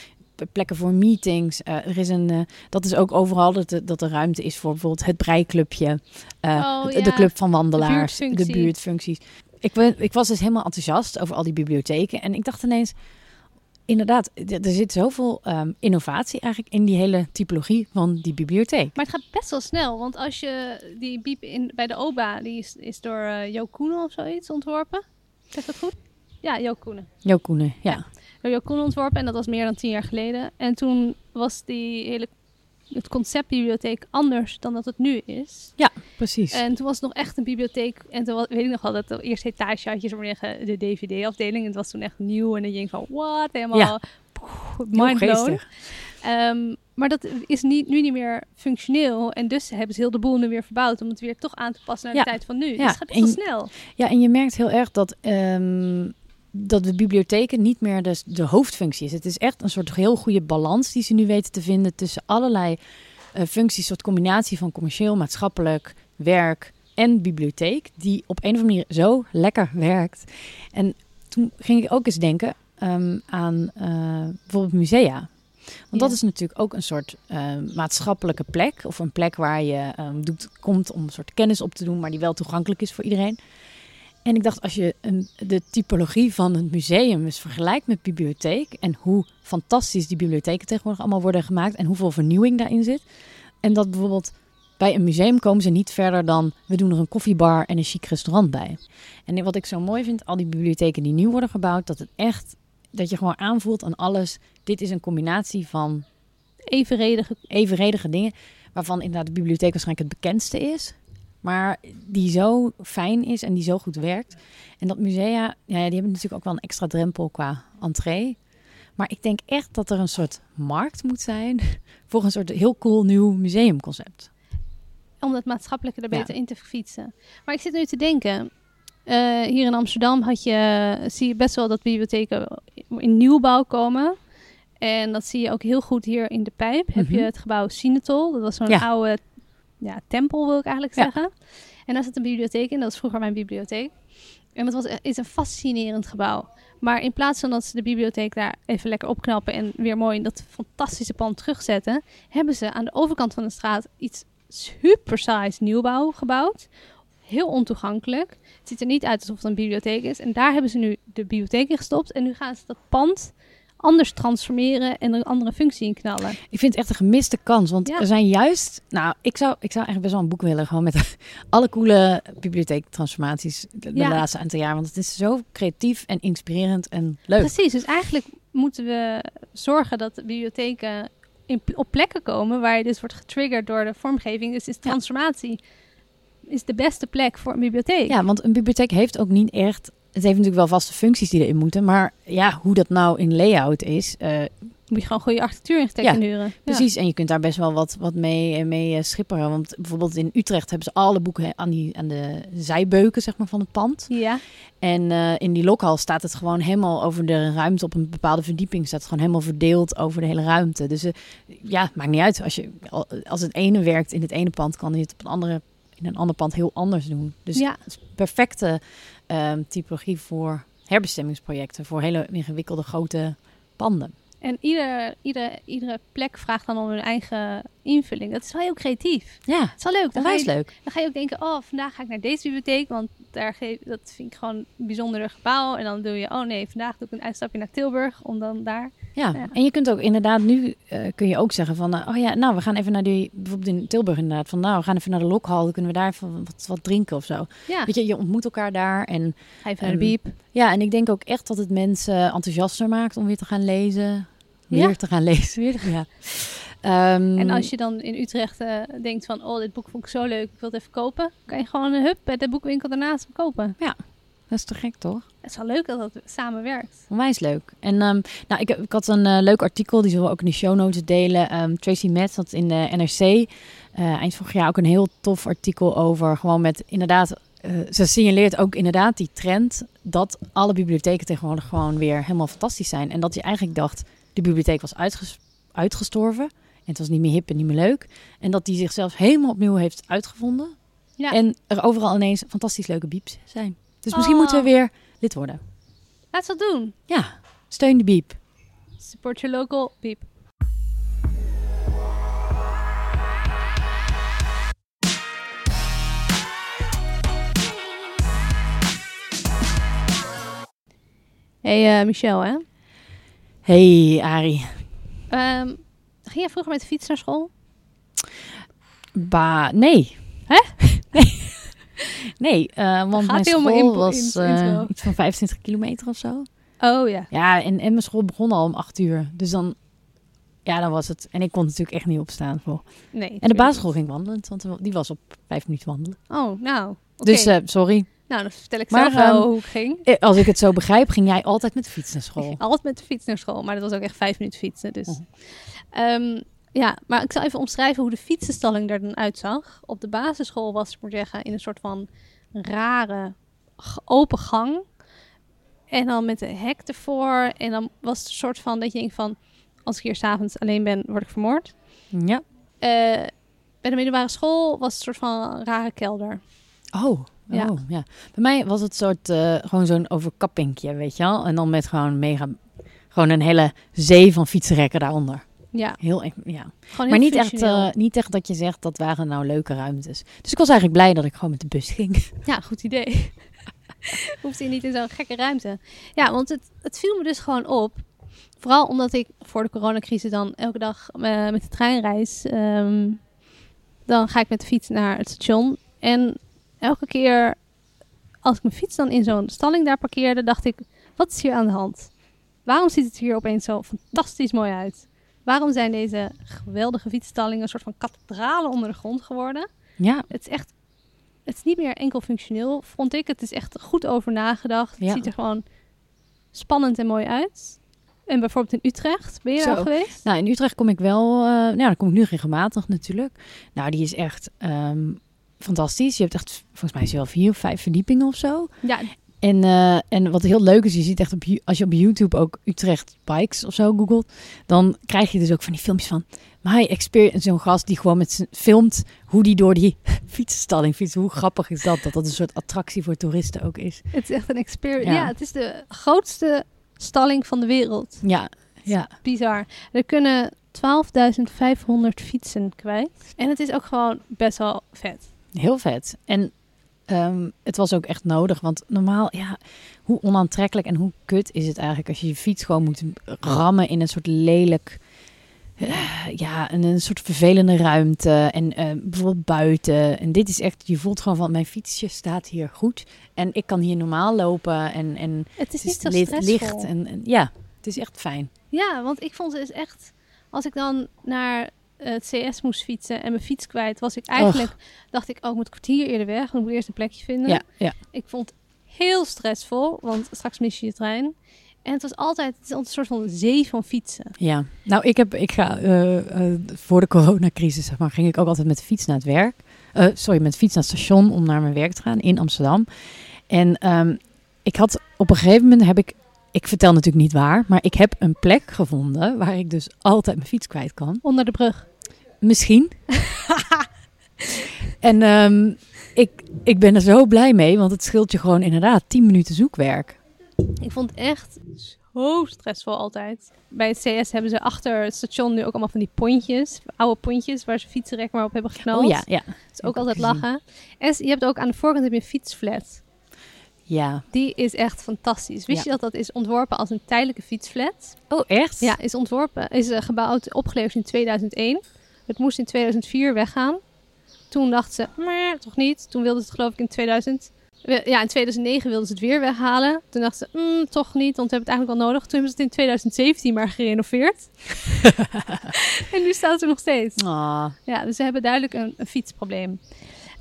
plekken voor meetings. Eh, er is een, eh, dat is ook overal dat, de- dat er ruimte is voor bijvoorbeeld het breiklubje. eh, Oh, de, ja. de club van wandelaars, de, buurtfunctie. buurtfuncties. Ik, ben, ik was dus helemaal enthousiast over al die bibliotheken. En ik dacht ineens, inderdaad, er zit zoveel ehm, innovatie eigenlijk in die hele typologie van die bibliotheek. Maar het gaat best wel snel, want als je die biep in, bij de OBA, die is, is door eh Jo Koenen of zoiets ontworpen. Zeg dat goed? Ja, Jo Koenen. Jo Koenen, ja. Door ontworpen en dat was meer dan tien jaar geleden. En toen was die hele, het concept bibliotheek anders dan dat het nu is. Precies. En toen was het nog echt een bibliotheek. En toen was, weet ik nog wel dat de eerste etage had je zo zeggen, de DVD-afdeling. En het was toen echt nieuw. En dan denk je van, what? Helemaal Ja. Heel mind blown. Ehm, maar dat is niet, nu niet meer functioneel. En dus hebben ze heel de boel nu weer verbouwd om het weer toch aan te passen naar Ja. de tijd van nu. Ja, Dus het gaat best wel en- snel. Ja, en je merkt heel erg dat, ehm, dat de bibliotheken niet meer de, de hoofdfunctie is. Het is echt een soort heel goede balans die ze nu weten te vinden tussen allerlei eh, functies. Een soort combinatie van commercieel, maatschappelijk, werk en bibliotheek. Die op een of andere manier zo lekker werkt. En toen ging ik ook eens denken ehm, aan eh, bijvoorbeeld musea. Want dat is natuurlijk ook een soort eh, maatschappelijke plek. Of een plek waar je ehm, doet, komt om een soort kennis op te doen, maar die wel toegankelijk is voor iedereen. En ik dacht, als je een, de typologie van het museum eens vergelijkt met bibliotheek en hoe fantastisch die bibliotheken tegenwoordig allemaal worden gemaakt en hoeveel vernieuwing daarin zit. En dat bijvoorbeeld bij een museum komen ze niet verder dan we doen er een koffiebar en een chic restaurant bij. En wat ik zo mooi vind, al die bibliotheken die nieuw worden gebouwd, dat het echt dat je gewoon aanvoelt aan alles. Dit is een combinatie van Evenredige. evenredige dingen, waarvan inderdaad de bibliotheek waarschijnlijk het bekendste is. Maar die zo fijn is en die zo goed werkt. En dat musea, ja, die hebben natuurlijk ook wel een extra drempel qua entree. Maar ik denk echt dat er een soort markt moet zijn [LAUGHS] voor een soort heel cool nieuw museumconcept. Om dat maatschappelijke er Ja. beter in te fietsen. Maar ik zit nu te denken. eh, hier in Amsterdam had je, zie je best wel dat bibliotheken in nieuwbouw komen. En dat zie je ook heel goed hier in de Pijp. Heb je Mhm. het gebouw Sinatol. Dat was zo'n Ja. oude ja, tempel, wil ik eigenlijk Ja. zeggen. En daar zit een bibliotheek in. Dat is vroeger mijn bibliotheek. En dat was, is een fascinerend gebouw. Maar in plaats van dat ze de bibliotheek daar even lekker opknappen en weer mooi in dat fantastische pand terugzetten, hebben ze aan de overkant van de straat iets super saais nieuwbouw gebouwd. Heel ontoegankelijk. Het ziet er niet uit alsof het een bibliotheek is. En daar hebben ze nu de bibliotheek in gestopt. En nu gaan ze dat pand anders transformeren en een andere functie in knallen. Ik vind het echt een gemiste kans. Want Ja. er zijn juist. Nou, ik zou, ik zou eigenlijk best wel een boek willen. Gewoon met [LAUGHS] alle coole bibliotheektransformaties. De, de Ja. laatste aantal jaar. Want het is zo creatief en inspirerend en leuk. Precies, dus eigenlijk moeten we zorgen dat de bibliotheken in, op plekken komen waar je dus wordt getriggerd door de vormgeving. Dus is transformatie is de beste plek voor een bibliotheek. Ja, want een bibliotheek heeft ook niet echt. Het heeft natuurlijk wel vaste functies die erin moeten. Maar ja, hoe dat nou in layout is. eh, Moet je gewoon goede architectuurarchitecten huren. Ja. Precies, en je kunt daar best wel wat, wat mee, eh, mee eh, schipperen. Want bijvoorbeeld in Utrecht hebben ze alle boeken aan, die, aan de zijbeuken zeg maar, van het pand. Ja, En in die lokhal staat het gewoon helemaal over de ruimte op een bepaalde verdieping. Staat het gewoon helemaal verdeeld over de hele ruimte. Dus ja, het maakt niet uit. Als, je, al- als het ene werkt in het ene pand, kan je het op een andere, in een ander pand heel anders doen. Dus ja. perfecte ehm, typologie voor herbestemmingsprojecten. Voor hele ingewikkelde grote panden. En ieder, ieder, iedere plek vraagt dan om hun eigen invulling. Dat is wel heel creatief. Ja, Het is wel leuk. Dan ga, je, leuk. dan ga je ook denken, oh, vandaag ga ik naar deze bibliotheek, want daar geef, dat vind ik gewoon een bijzondere gebouw. En dan doe je, oh nee, vandaag doe ik een uitstapje naar Tilburg, om dan daar... Ja. Ja. en je kunt ook inderdaad nu eh, kun je ook zeggen van, eh, oh ja, nou we gaan even naar die, bijvoorbeeld in Tilburg inderdaad, van nou we gaan even naar de lokhal, dan kunnen we daar even wat, wat drinken of zo. Ja, Weet je, je ontmoet elkaar daar en ga even naar de Ehm, biep. ja, en ik denk ook echt dat het mensen enthousiaster maakt om weer te gaan lezen, weer Ja. te gaan lezen, weer, ja. Ehm, En als je dan in Utrecht eh, denkt van, oh, dit boek vond ik zo leuk, ik wil het even kopen. Kan je gewoon een hup bij de boekwinkel daarnaast kopen. dat is te gek toch? Het is wel leuk dat dat samenwerkt. Onwijs leuk. En ehm, nou, ik, ik had een eh, leuk artikel, die zullen we ook in de show notes delen. Ehm, Tracy Metz had in de NRC eh, eind vorig jaar ook een heel tof artikel over. Gewoon met inderdaad, eh, ze signaleert ook inderdaad die trend dat alle bibliotheken tegenwoordig gewoon weer helemaal fantastisch zijn. En dat je eigenlijk dacht, de bibliotheek was uitges- uitgestorven. En het was niet meer hip en niet meer leuk. En dat die zichzelf helemaal opnieuw heeft uitgevonden. Ja. En er overal ineens fantastisch leuke bieps zijn. Dus misschien Oh. moeten we weer lid worden. Laat ze dat doen. Ja, steun de biep. Support your local biep. Hey eh, Michel, hè? Hey, Ari. Ehm, ging jij vroeger met de fiets naar school? Ba, nee. Hè? [LAUGHS] nee. Nee, eh, want mijn school was intro? iets van 25 kilometer of zo. Oh ja. Ja, en, en mijn school begon al om 8 uur. Dus dan, ja, dan was het. En ik kon natuurlijk echt niet opstaan voor. Nee. En de basisschool ging wandelend, want die was op 5 minuten wandelen. Oh, nou. Dus eh, sorry. Nou, dan vertel ik maar, zelf wel ehm, hoe ik ging. Eh, Als ik het zo begrijp, ging jij altijd met de fiets naar school. [LAUGHS] Altijd met de fiets naar school, maar dat was ook echt vijf minuten fietsen. Dus. Oh. Ehm, ja, maar ik zal even omschrijven hoe de fietsenstalling er dan uitzag. Op de basisschool was, ik moet zeggen, in een soort van rare open gang. En dan met een hek ervoor. En dan was het een soort van dat je denkt van... als ik hier s'avonds alleen ben, word ik vermoord. Ja. Eh, bij de middelbare school was het een soort van een rare kelder. Oh, Ja. oh, ja. Bij mij was het soort eh, gewoon zo'n overkappingje, weet je wel. En dan met gewoon mega, gewoon een hele zee van fietsrekken daaronder. Ja, Heel, ja. heel Maar niet echt, eh, niet echt dat je zegt dat waren nou leuke ruimtes. Dus ik was eigenlijk blij dat ik gewoon met de bus ging. [LAUGHS] Ja, goed idee. [LAUGHS] Hoeft hij niet in zo'n gekke ruimte. Ja, want het, het viel me dus gewoon op. Vooral omdat ik voor de coronacrisis dan elke dag eh, met de trein reis. Ehm, dan ga ik met de fiets naar het station. En elke keer als ik mijn fiets dan in zo'n stalling daar parkeerde, dacht ik, wat is hier aan de hand? Waarom ziet het hier opeens zo fantastisch mooi uit? Waarom zijn deze geweldige fietsstallingen een soort van kathedralen onder de grond geworden? Ja, Het is echt, het is niet meer enkel functioneel, vond ik. Het is echt goed over nagedacht. Het Ja. ziet er gewoon spannend en mooi uit. En bijvoorbeeld in Utrecht, ben je al geweest? nou in Utrecht kom ik wel, eh nou daar kom ik nu regelmatig natuurlijk. Nou, die is echt ehm, fantastisch. Je hebt echt, volgens mij is het wel vier of vijf verdiepingen of zo. Ja, En, eh, en wat heel leuk is, je ziet echt op, als je op YouTube ook Utrecht Bikes of zo googelt, dan krijg je dus ook van die filmpjes van My Experience. Zo'n gast die gewoon met filmt hoe die door die [LAUGHS] fietsenstalling fietst. Hoe grappig is dat? Dat dat een soort attractie voor toeristen ook is. het is echt een experience. Ja. Ja. het is de grootste stalling van de wereld. Ja, ja. Bizar. Er kunnen 12.500 fietsen kwijt. En het is ook gewoon best wel vet. Heel vet. En ehm, het was ook echt nodig. Want normaal, ja, hoe onaantrekkelijk en hoe kut is het eigenlijk als je je fiets gewoon moet rammen in een soort lelijk. eh, ja, een, een soort vervelende ruimte. En eh, bijvoorbeeld buiten. En dit is echt, je voelt gewoon van mijn fietsje staat hier goed. En ik kan hier normaal lopen. En, en Het is het niet is zo licht, licht. En, en ja, het is echt fijn. Ja, want ik vond het dus echt... Als ik dan naar het CS moest fietsen en mijn fiets kwijt, was ik eigenlijk... Dacht ik, oh, ik moet een kwartier eerder weg. Want ik moet eerst een plekje vinden. Ja, ja. Ik vond het heel stressvol, want straks mis je je trein. En het was altijd, het is altijd een soort van zee van fietsen. Ja, nou, ik, heb, ik ga eh, eh, voor de coronacrisis, zeg maar, ging ik ook altijd met de fiets naar het werk. Eh, sorry, met de fiets naar het station om naar mijn werk te gaan in Amsterdam. En ehm, ik had op een gegeven moment heb ik, ik vertel natuurlijk niet waar, maar ik heb een plek gevonden waar ik dus altijd mijn fiets kwijt kan. Onder de brug. Misschien. [LAUGHS] en ehm, ik, ik ben er zo blij mee, want het scheelt je gewoon inderdaad 10 minuten zoekwerk. Ik vond het echt zo stressvol altijd. Bij het CS hebben ze achter het station nu ook allemaal van die pontjes. Oude pontjes waar ze fietsenrek maar op hebben geknald. Oh ja, ja. Dat is ook altijd gezien. lachen. En je hebt ook aan de voorkant heb je een fietsflat. Ja. Die is echt fantastisch. Wist Ja. je dat dat is ontworpen als een tijdelijke fietsflat? Oh, echt? Ja, is ontworpen, is eh, gebouwd, opgeleverd in 2001. Het moest in 2004 weggaan. Toen dachten ze, maar toch niet. Toen wilden ze het geloof ik in 2000. we- Ja, in 2009 wilden ze het weer weghalen. Toen dachten ze, "Mm, toch niet, want we hebben het eigenlijk wel nodig. Toen hebben ze het in 2017 maar gerenoveerd. [LAUGHS] en nu staat het er nog steeds. Ah. Ja, dus ze hebben duidelijk een, een fietsprobleem.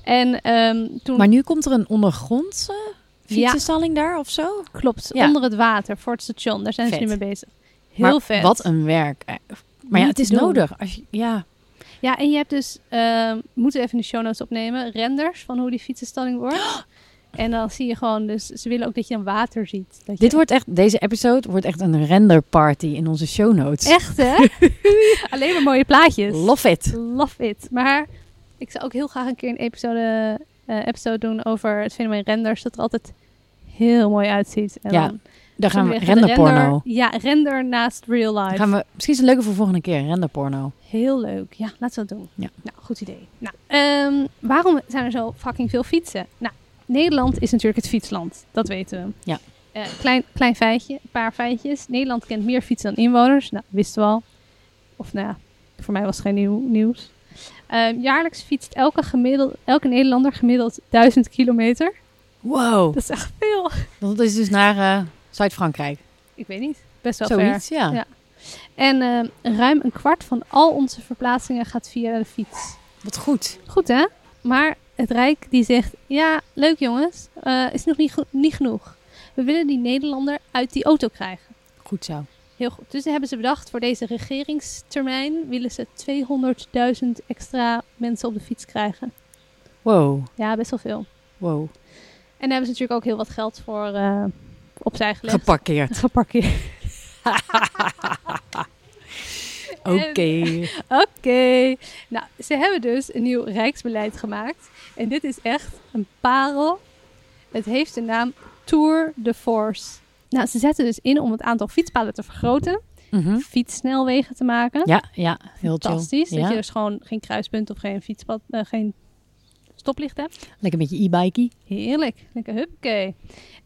En ehm, toen Maar nu komt er een ondergrondse fietsenstalling daar of zo? klopt, Ja. onder het water voor het station. Daar zijn Vet. ze nu mee bezig. Heel maar vet. Wat een werk. Eh, Maar ja, het is nodig. Als je, ja, Ja, en je hebt dus, ehm moeten we even de show notes opnemen, renders van hoe die fietsenstalling wordt. [GASPS] En dan zie je gewoon, dus ze willen ook dat je dan water ziet. Dat dit je... wordt echt, deze episode wordt echt een renderparty in onze show notes. Echt hè? [LAUGHS] Alleen maar mooie plaatjes. Love it. Love it. Maar ik zou ook heel graag een keer een episode, eh, episode doen over het fenomeen renders. Dat er altijd heel mooi uitziet. En Ja, dan Daar gaan we renderporno. render- Ja, render naast real life. Dan gaan we, misschien is het leuker voor volgende keer, renderporno. Heel leuk. Ja, laten we dat doen. Ja. Nou, goed idee. Nou, ehm, waarom zijn er zo fucking veel fietsen? Nou, Nederland is natuurlijk het fietsland. Dat weten we. Ja. Eh, klein, klein feitje, een paar feitjes. Nederland kent meer fietsen dan inwoners. Nou, wisten we al. Of nou ja, voor mij was het geen nieuw, nieuws. Ehm, jaarlijks fietst elke, gemiddeld, elke Nederlander gemiddeld 1000 kilometer. Wow. Dat is echt veel. Dat is dus naar eh, Zuid-Frankrijk. Ik weet niet. Best wel ver. Zoiets, ja. Ja. En ehm, ruim een kwart van al onze verplaatsingen gaat via de fiets. Wat goed. Goed hè? Maar het Rijk die zegt, ja, leuk jongens, eh, is nog niet, niet genoeg. We willen die Nederlander uit die auto krijgen. Goed zo. Heel goed. Dus hebben ze bedacht, voor deze regeringstermijn willen ze 200.000 extra mensen op de fiets krijgen. Wow. Ja, best wel veel. Wow. En daar hebben ze natuurlijk ook heel wat geld voor eh, opzij gelegd. Geparkeerd. Geparkeerd. [LAUGHS] Oké. Oké. Nou, ze hebben dus een nieuw rijksbeleid gemaakt. En dit is echt een parel. Het heeft de naam Tour de Force. Nou, ze zetten dus in om het aantal fietspaden te vergroten. Mhm. Fietssnelwegen te maken. Ja, ja. Heel chill. Fantastisch. Ja. Dat je dus gewoon geen kruispunt of geen fietspad, eh, geen stoplicht hebt. Lekker een beetje e-bikey. Heerlijk. Lekker huppakee.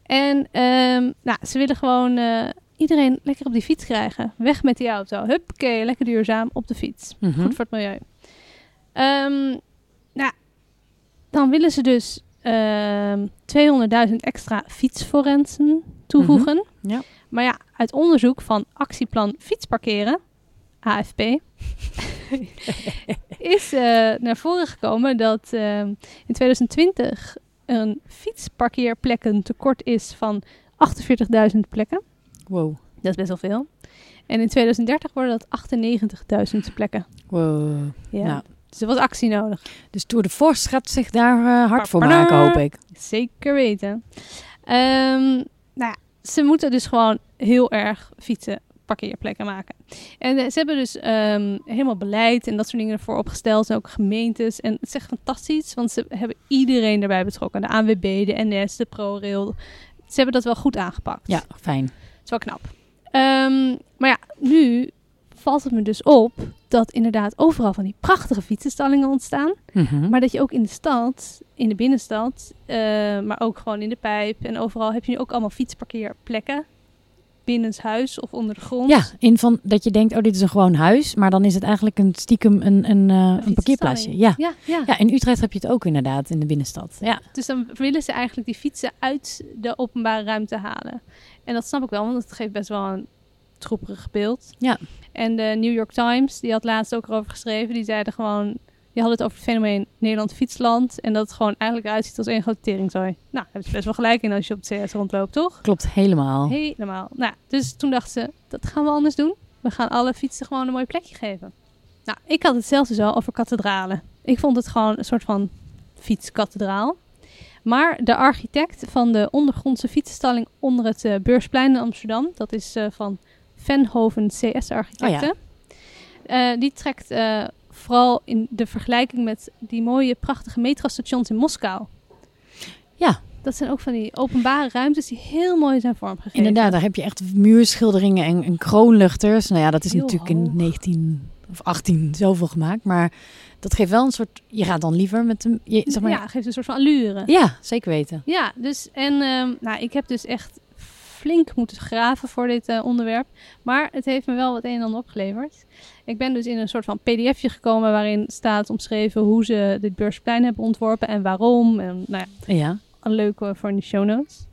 En ehm, nou, ze willen gewoon eh, iedereen lekker op die fiets krijgen. Weg met die auto. Huppakee, lekker duurzaam op de fiets. Mhm. Goed voor het milieu. Ehm, nou, dan willen ze dus ehm 200.000 extra fietsforensen toevoegen. Mhm, ja. Maar ja, uit onderzoek van actieplan fietsparkeren, AFP, [LAUGHS] is eh, naar voren gekomen dat ehm, in 2020 een fietsparkeerplekken tekort is van 48.000 plekken. Wow. Dat is best wel veel. En in 2030 worden dat 98.000 plekken. wow. Ja. Nou, Dus er was actie nodig. dus Tour de Force gaat zich daar eh, hard voor maken, hoop ik. Zeker weten. Ehm, nou ja, ze moeten dus gewoon heel erg fietsen parkeerplekken maken. En eh, ze hebben dus ehm, helemaal beleid en dat soort dingen ervoor opgesteld. En ook gemeentes. En het is echt fantastisch, want ze hebben iedereen erbij betrokken. De ANWB, de NS, de ProRail. Ze hebben dat wel goed aangepakt. Ja, fijn. Dat is wel knap. Ehm, maar ja, nu valt het me dus op dat inderdaad overal van die prachtige fietsenstallingen ontstaan. Mhm. Maar dat je ook in de stad, in de binnenstad, eh, maar ook gewoon in de pijp en overal heb je nu ook allemaal fietsparkeerplekken. Binnenshuis of onder de grond. Ja, in van dat je denkt, oh, dit is een gewoon huis. Maar dan is het eigenlijk een stiekem een, een, eh, een parkeerplaatsje. Ja. Ja, ja. ja, in Utrecht heb je het ook inderdaad, in de binnenstad. Ja, Dus dan willen ze eigenlijk die fietsen uit de openbare ruimte halen. En dat snap ik wel, want het geeft best wel een troeperig beeld. Ja. En de New York Times, die had laatst ook erover geschreven. Die zeiden gewoon, die hadden het over het fenomeen Nederland fietsland. En dat het gewoon eigenlijk eruit ziet als één grote teringzooi. Nou, daar ze best wel gelijk in als je op het CS rondloopt, toch? klopt helemaal. Helemaal. Nou, dus toen dachten ze, dat gaan we anders doen. We gaan alle fietsen gewoon een mooi plekje geven. Nou, ik had hetzelfde zo over kathedralen. Ik vond het gewoon een soort van fietskathedraal. Maar de architect van de ondergrondse fietsenstalling onder het eh, Beursplein in Amsterdam, dat is eh, van Venhoven CS Architecten, Eh, die trekt vooral in de vergelijking met die mooie, prachtige metrostations in Moskou. Ja. Dat zijn ook van die openbare ruimtes die heel mooi zijn vormgegeven. Inderdaad, daar heb je echt muurschilderingen en, en kroonluchters. Nou ja, dat is Heel natuurlijk in hoog. 19 of 18 zoveel gemaakt. Maar dat geeft wel een soort... Je gaat dan liever met. Je, zeg maar, ja, geeft een soort van allure. ja, zeker weten. Ja, dus en ehm, nou, ik heb dus echt flink moeten graven voor dit eh, onderwerp. Maar het heeft me wel wat een en ander opgeleverd. Ik ben dus in een soort van pdfje gekomen waarin staat omschreven hoe ze dit beursplein hebben ontworpen en waarom. En nou ja, Ja. een leuke voor in de show notes.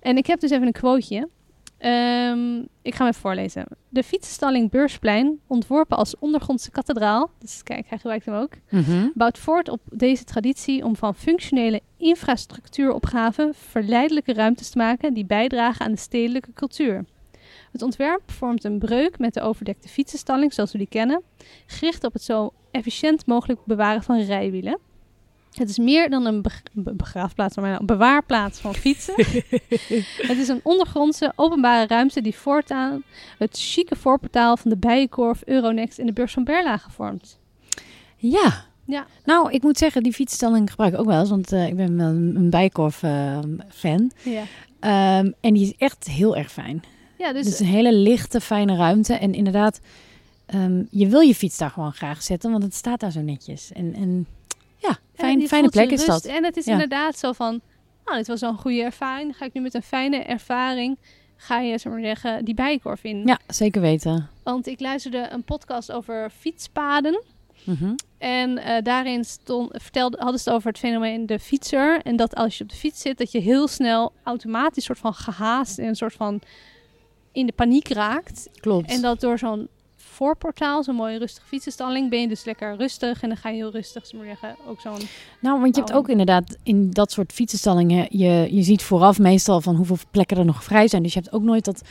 En ik heb dus even een quoteje. Ehm, ik ga hem even voorlezen. De fietsenstalling Beursplein, ontworpen als ondergrondse kathedraal. Dus kijk, hij gebruikt hem ook Mhm. bouwt voort op deze traditie om van functionele infrastructuuropgaven verleidelijke ruimtes te maken die bijdragen aan de stedelijke cultuur. Het ontwerp vormt een breuk met de overdekte fietsenstalling zoals we die kennen, gericht op het zo efficiënt mogelijk bewaren van rijwielen. Het is meer dan een beg- be- begraafplaats, maar een bewaarplaats van fietsen. [LAUGHS] het is een ondergrondse openbare ruimte die voortaan het chique voorportaal van de Bijenkorf, Euronext en de beurs van Berlage vormt. Ja. Ja. Nou, ik moet zeggen, die fietsstalling gebruik ik ook wel eens. Want eh, ik ben wel een, een Bijenkorf-fan. Ja, Ehm, en die is echt heel erg fijn. Ja dus het is een hele lichte, fijne ruimte. En inderdaad, ehm, je wil je fiets daar gewoon graag zetten. Want het staat daar zo netjes. En, en ja, fijn, En je fijne plek is dat. En het is Ja. inderdaad zo van, nou, dit was wel een goede ervaring. Ga ik nu met een fijne ervaring, ga je, zeg maar zeggen, die bijenkorf in. Ja, zeker weten. Want ik luisterde een podcast over fietspaden. Mhm. En eh, daarin stond, vertelde, hadden ze het over het fenomeen de fietser. En dat als je op de fiets zit, dat je heel snel automatisch soort van gehaast en een soort van in de paniek raakt. Klopt. En dat door zo'n voorportaal, zo'n mooie rustige fietsenstalling, ben je dus lekker rustig. En dan ga je heel rustig, maar zeggen, ook zo'n Nou, want je hebt ook inderdaad in dat soort fietsenstallingen, je, je ziet vooraf meestal van hoeveel plekken er nog vrij zijn. Dus je hebt ook nooit dat,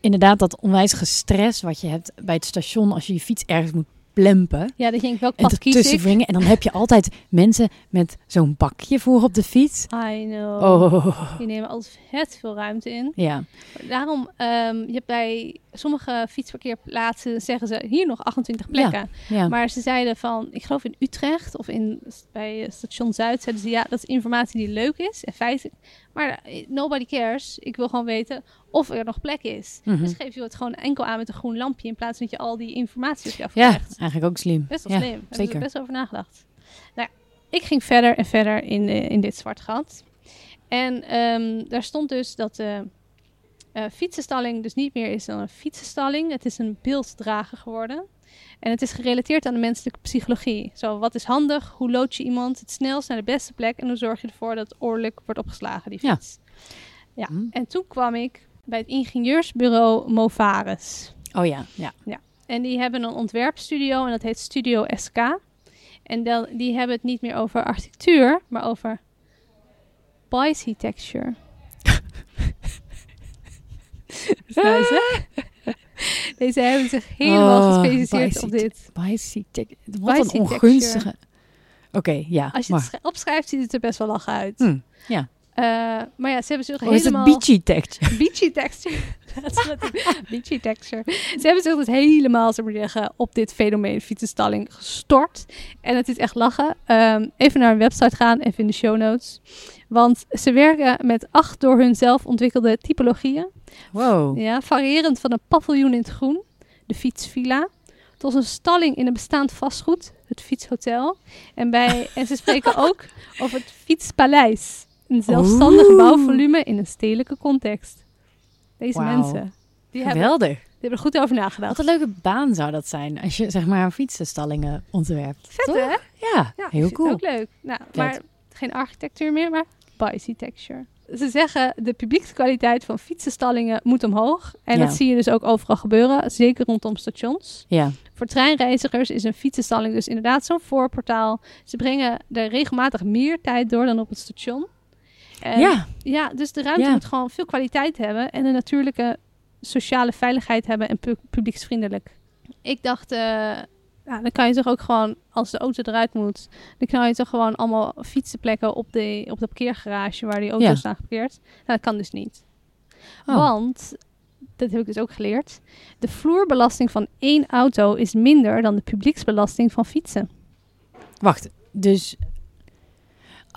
inderdaad, dat onwijzige stress wat je hebt bij het station als je je fiets ergens moet plempen. Ja, dat je denkt, welk En pad kies ertussen ik? wringen. En dan heb je altijd mensen met zo'n bakje voor op de fiets. I know. Oh, Die nemen altijd vet veel ruimte in. ja. Daarom, ehm, je hebt bij sommige fietsparkeerplaatsen zeggen ze hier nog 28 plekken. ja. Maar ze zeiden van, ik geloof in Utrecht of in, bij station Zuid, zeiden ze ja, dat is informatie die leuk is en feitelijk. Maar nobody cares. Ik wil gewoon weten of er nog plek is. Mhm. Dus geef je het gewoon enkel aan met een groen lampje in plaats van dat je al die informatie op je ja, afkrijgt. eigenlijk ook slim. Best wel ja, slim. Daar zeker. best over nagedacht. Nou ja, ik ging verder en verder in, eh, in dit zwart gat. En ehm, daar stond dus dat de eh, fietsenstalling dus niet meer is dan een fietsenstalling. Het is een beelddrager geworden. En het is gerelateerd aan de menselijke psychologie. Zo, wat is handig? Hoe lood je iemand het snelst naar de beste plek? En hoe zorg je ervoor dat het oorlijk wordt opgeslagen, die Ja. fiets? Ja. Hm. En toen kwam ik bij het ingenieursbureau Movares. Oh ja, ja. En die hebben een ontwerpstudio en dat heet Studio SK. En dan, die hebben het niet meer over architectuur, maar over bicytecture. Deze. [LAUGHS] Deze hebben zich helemaal Oh, gespecialiseerd op dit. Bicytec- Wat een ongunstige... Oké, ja, Als je maar... het sch- opschrijft, ziet het er best wel lachen uit. Hm, ja. Eh, maar ja, ze hebben zich Of is het helemaal... beachy texture? [LAUGHS] Beachy texture. [LAUGHS] Beachy texture. Ze hebben zich dus helemaal, zeg maar zeggen, op dit fenomeen fietsenstalling gestort. En het is echt lachen. Ehm, even naar hun website gaan, even in de show notes. Want ze werken met acht door hun zelf ontwikkelde typologieën. Wow. Ja, variërend van een paviljoen in het groen, de fietsvilla, tot een stalling in een bestaand vastgoed, het fietshotel. En, bij, en ze spreken [LAUGHS] ook over het fietspaleis, een zelfstandig Oeh. bouwvolume in een stedelijke context. Deze mensen, die hebben, Geweldig. die hebben er goed over nagedacht. Wat een leuke baan zou dat zijn als je zeg maar fietsenstallingen ontwerpt. Vet Toch? hè? Ja, heel cool. ook leuk. Nou, maar geen architectuur meer, maar bicytecture. Ze zeggen de publiekskwaliteit van fietsenstallingen moet omhoog. En Ja. dat zie je dus ook overal gebeuren, zeker rondom stations. Ja, Voor treinreizigers is een fietsenstalling dus inderdaad zo'n voorportaal. Ze brengen er regelmatig meer tijd door dan op het station. En ja. ja, dus de ruimte Ja. moet gewoon veel kwaliteit hebben en een natuurlijke sociale veiligheid hebben en pu- publieksvriendelijk. Ik dacht, eh, ja, dan kan je toch ook gewoon, als de auto eruit moet, dan kan je toch gewoon allemaal fietsenplekken op de, op de parkeergarage waar die auto's Ja. staan geparkeerd. Nou, dat kan dus niet. Oh. Want, dat heb ik dus ook geleerd, de vloerbelasting van één auto is minder dan de publieksbelasting van fietsen. Wacht, dus...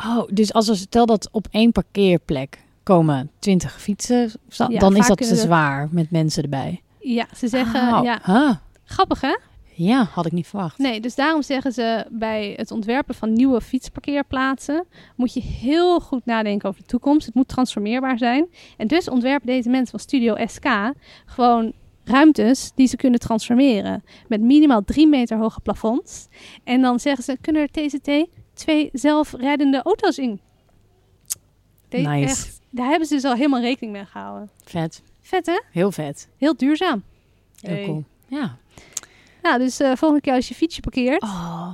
Oh, dus als we stel dat op één parkeerplek komen 20 fietsen, Ja, dan is dat te zwaar met mensen erbij. Ja, ze zeggen, Oh, ja, huh. grappig hè? Ja, had ik niet verwacht. Nee, dus daarom zeggen ze bij het ontwerpen van nieuwe fietsparkeerplaatsen moet je heel goed nadenken over de toekomst. Het moet transformeerbaar zijn. En dus ontwerpen deze mensen van Studio SK gewoon ruimtes die ze kunnen transformeren. Met minimaal drie meter hoge plafonds. En dan zeggen ze, kunnen er TCT twee zelfrijdende auto's in? De- Nice. echt, daar hebben ze dus al helemaal rekening mee gehouden. Vet. Vet hè? Heel vet. Heel duurzaam. Heel Hey. cool. Ja. Nou, dus eh, volgende keer als je fietsje parkeert. Oh.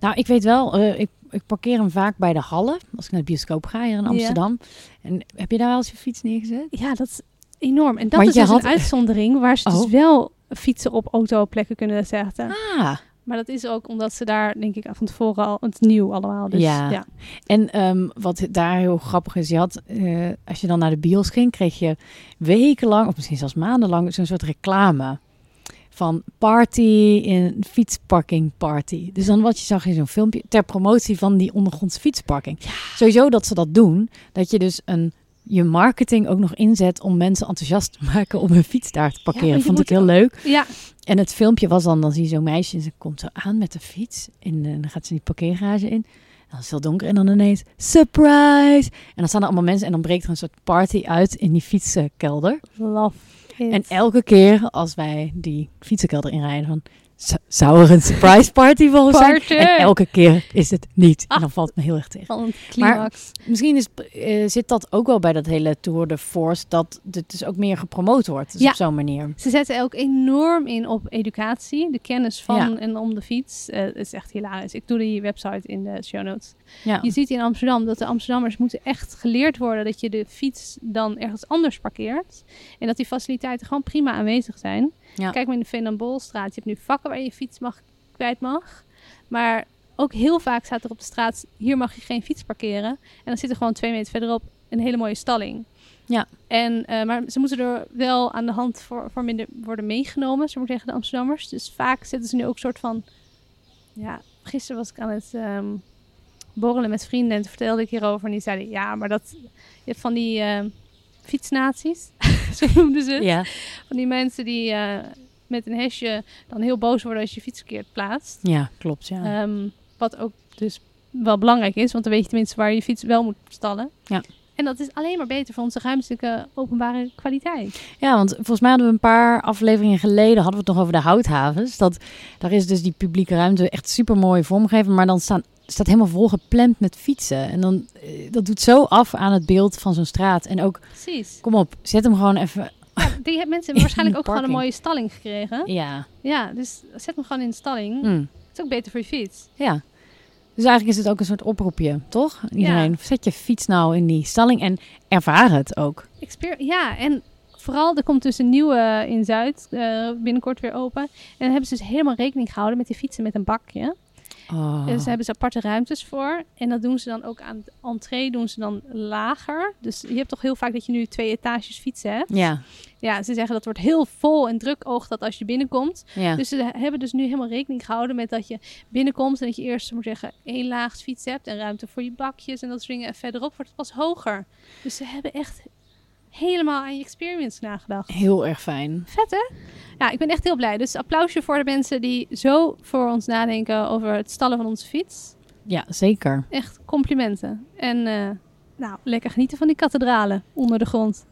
Nou, ik weet wel, eh, ik, ik parkeer hem vaak bij de Hallen. Als ik naar de bioscoop ga hier in Ja. Amsterdam. En heb je daar wel eens je fiets neergezet? Ja, dat is enorm. En dat is dus had- een uitzondering waar ze dus Oh. wel fietsen op autoplekken kunnen zetten. Ah. Maar dat is ook omdat ze daar, denk ik, van tevoren al het nieuw allemaal. Dus, Ja. ja. En ehm, wat daar heel grappig is, je had, eh, als je dan naar de bios ging, kreeg je wekenlang, of misschien zelfs maandenlang, zo'n soort reclame. Van party in fietsparking party. Dus dan wat je zag in zo'n filmpje ter promotie van die ondergrondse fietsparking. Sowieso dat ze dat doen, dat je dus een je marketing ook nog inzet om mensen enthousiast te maken om hun fiets daar te parkeren. Vond ik heel leuk. Ja, En het filmpje was dan, dan zie je zo'n meisje en ze komt zo aan met de fiets. En dan gaat ze die parkeergarage in. En dan is het heel donker en dan ineens, surprise! En dan staan er allemaal mensen en dan breekt er een soort party uit in die fietsenkelder. love En elke keer als wij die fietsenkelder inrijden van, "Z- zou er een surprise party volgens zijn? En elke keer is het niet. En Ah. dan valt het me heel erg tegen. Van een climax. Misschien is, eh, zit dat ook wel bij dat hele Tour de Force, dat het dus ook meer gepromoot wordt. Dus Ja. op zo'n manier. Ze zetten ook enorm in op educatie, de kennis van Ja. en om de fiets. Eh, het is echt hilarisch. Ik doe die website in de show notes. Ja. Je ziet in Amsterdam dat de Amsterdammers moeten echt geleerd worden dat je de fiets dan ergens anders parkeert. En dat die faciliteiten gewoon prima aanwezig zijn. Ja. Kijk maar in de Veenenbolstraat. Je hebt nu vakken waar je fiets mag, kwijt mag. Maar ook heel vaak staat er op de straat, hier mag je geen fiets parkeren. En dan zit er gewoon twee meter verderop een hele mooie stalling. Ja. En, eh, maar ze moeten er wel aan de hand voor, voor minder worden meegenomen, zo moet ik zeggen, de Amsterdammers. Dus vaak zetten ze nu ook een soort van... Ja, gisteren was ik aan het ehm, borrelen met vrienden en toen vertelde ik hierover. En die zeiden, ja, maar dat... Je hebt van die ehm fietsnaties, [LAUGHS] zo noemden ze het. Ja. Van die mensen die eh, met een hesje dan heel boos worden als je fiets verkeerd plaatst. ja, klopt. Ja. Ehm, wat ook dus wel belangrijk is, want dan weet je tenminste waar je je fiets wel moet stallen. Ja. En dat is alleen maar beter voor onze ruimtelijke openbare kwaliteit. Ja, want volgens mij hadden we een paar afleveringen geleden hadden we het nog over de houthavens. Dat daar is dus die publieke ruimte echt super mooi vormgegeven, maar dan staan staat helemaal volgepland met fietsen. En dan eh, dat doet zo af aan het beeld van zo'n straat. En ook, Precies. kom op, zet hem gewoon even. Ja, die hebben mensen [LAUGHS] waarschijnlijk ook gewoon een mooie stalling gekregen. Ja. Ja, dus zet hem gewoon in de stalling. Mm. Het is ook beter voor je fiets. Ja. Dus eigenlijk is het ook een soort oproepje, toch? Iedereen, zet je fiets nou in die stalling en ervaar het ook. Exper ja, en vooral, er komt dus een nieuwe in Zuid eh, binnenkort weer open. En dan hebben ze dus helemaal rekening gehouden met die fietsen met een bakje. Oh. En ze hebben ze aparte ruimtes voor. En dat doen ze dan ook aan de entree, doen ze dan lager. Dus je hebt toch heel vaak dat je nu twee etages fietsen hebt. Ja, Ja, ze zeggen dat wordt heel vol en druk oog dat als je binnenkomt. ja. Dus ze hebben dus nu helemaal rekening gehouden met dat je binnenkomt en dat je eerst, moet zeggen, één laag fiets hebt en ruimte voor je bakjes en dat soort dingen. En verderop wordt het pas hoger. Dus ze hebben echt helemaal aan je experience nagedacht. heel erg fijn. Vet hè? Ja, ik ben echt heel blij. Dus applausje voor de mensen die zo voor ons nadenken over het stallen van onze fiets. Ja, zeker. Echt complimenten. En eh, nou, lekker genieten van die kathedralen onder de grond.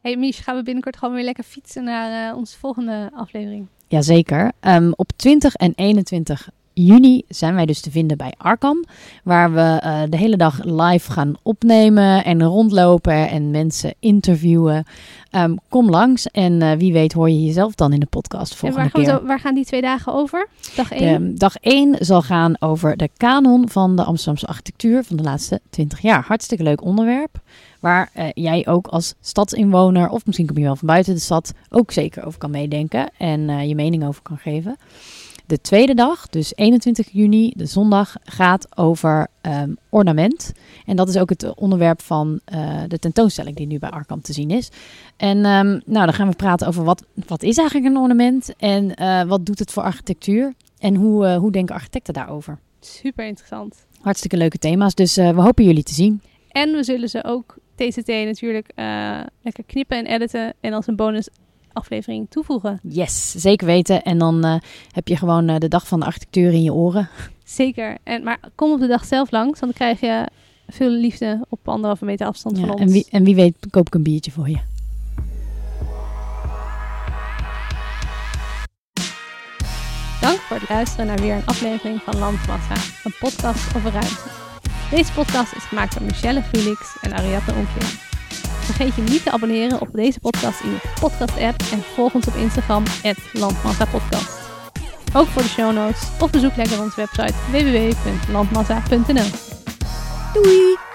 Hey Mies, gaan we binnenkort gewoon weer lekker fietsen naar eh, onze volgende aflevering? Jazeker. Ehm op 20 en 21 juni zijn wij dus te vinden bij Arkham. Waar we eh, de hele dag live gaan opnemen en rondlopen en mensen interviewen. Ehm, kom langs en eh, wie weet hoor je jezelf dan in de podcast En volgende waar gaan, keer. zo- waar gaan die twee dagen over? Dag 1? De, dag 1 zal gaan over de kanon van de Amsterdamse architectuur van de laatste 20 jaar. Hartstikke leuk onderwerp. Waar eh, jij ook als stadsinwoner, of misschien kom je wel van buiten de stad, ook zeker over kan meedenken en eh, je mening over kan geven. De tweede dag, dus 21 juni, de zondag, gaat over ehm, ornament. En dat is ook het onderwerp van eh, de tentoonstelling die nu bij Arkham te zien is. En ehm, nou, dan gaan we praten over wat, wat is eigenlijk een ornament en wat doet het voor architectuur. En hoe, hoe denken architecten daarover? Super interessant. Hartstikke leuke thema's, dus we hopen jullie te zien. En we zullen ze ook TCT natuurlijk eh, lekker knippen en editen en als een bonus aflevering toevoegen. Yes, zeker weten. En dan eh, heb je gewoon eh, de dag van de architectuur in je oren. Zeker. En, maar kom op de dag zelf langs, want dan krijg je veel liefde op anderhalve meter afstand van ons. en, wie, en wie weet koop ik een biertje voor je. Dank voor het luisteren naar weer een aflevering van Landmassa, een podcast over ruimte. Deze podcast is gemaakt door Michelle Felix en Ariadne Onkeer. Vergeet je niet te abonneren op deze podcast in je podcast-app en volg ons op Instagram, Landmassa-podcast. Ook voor de show notes of bezoek lekker onze website www.landmassa.nl. Doei!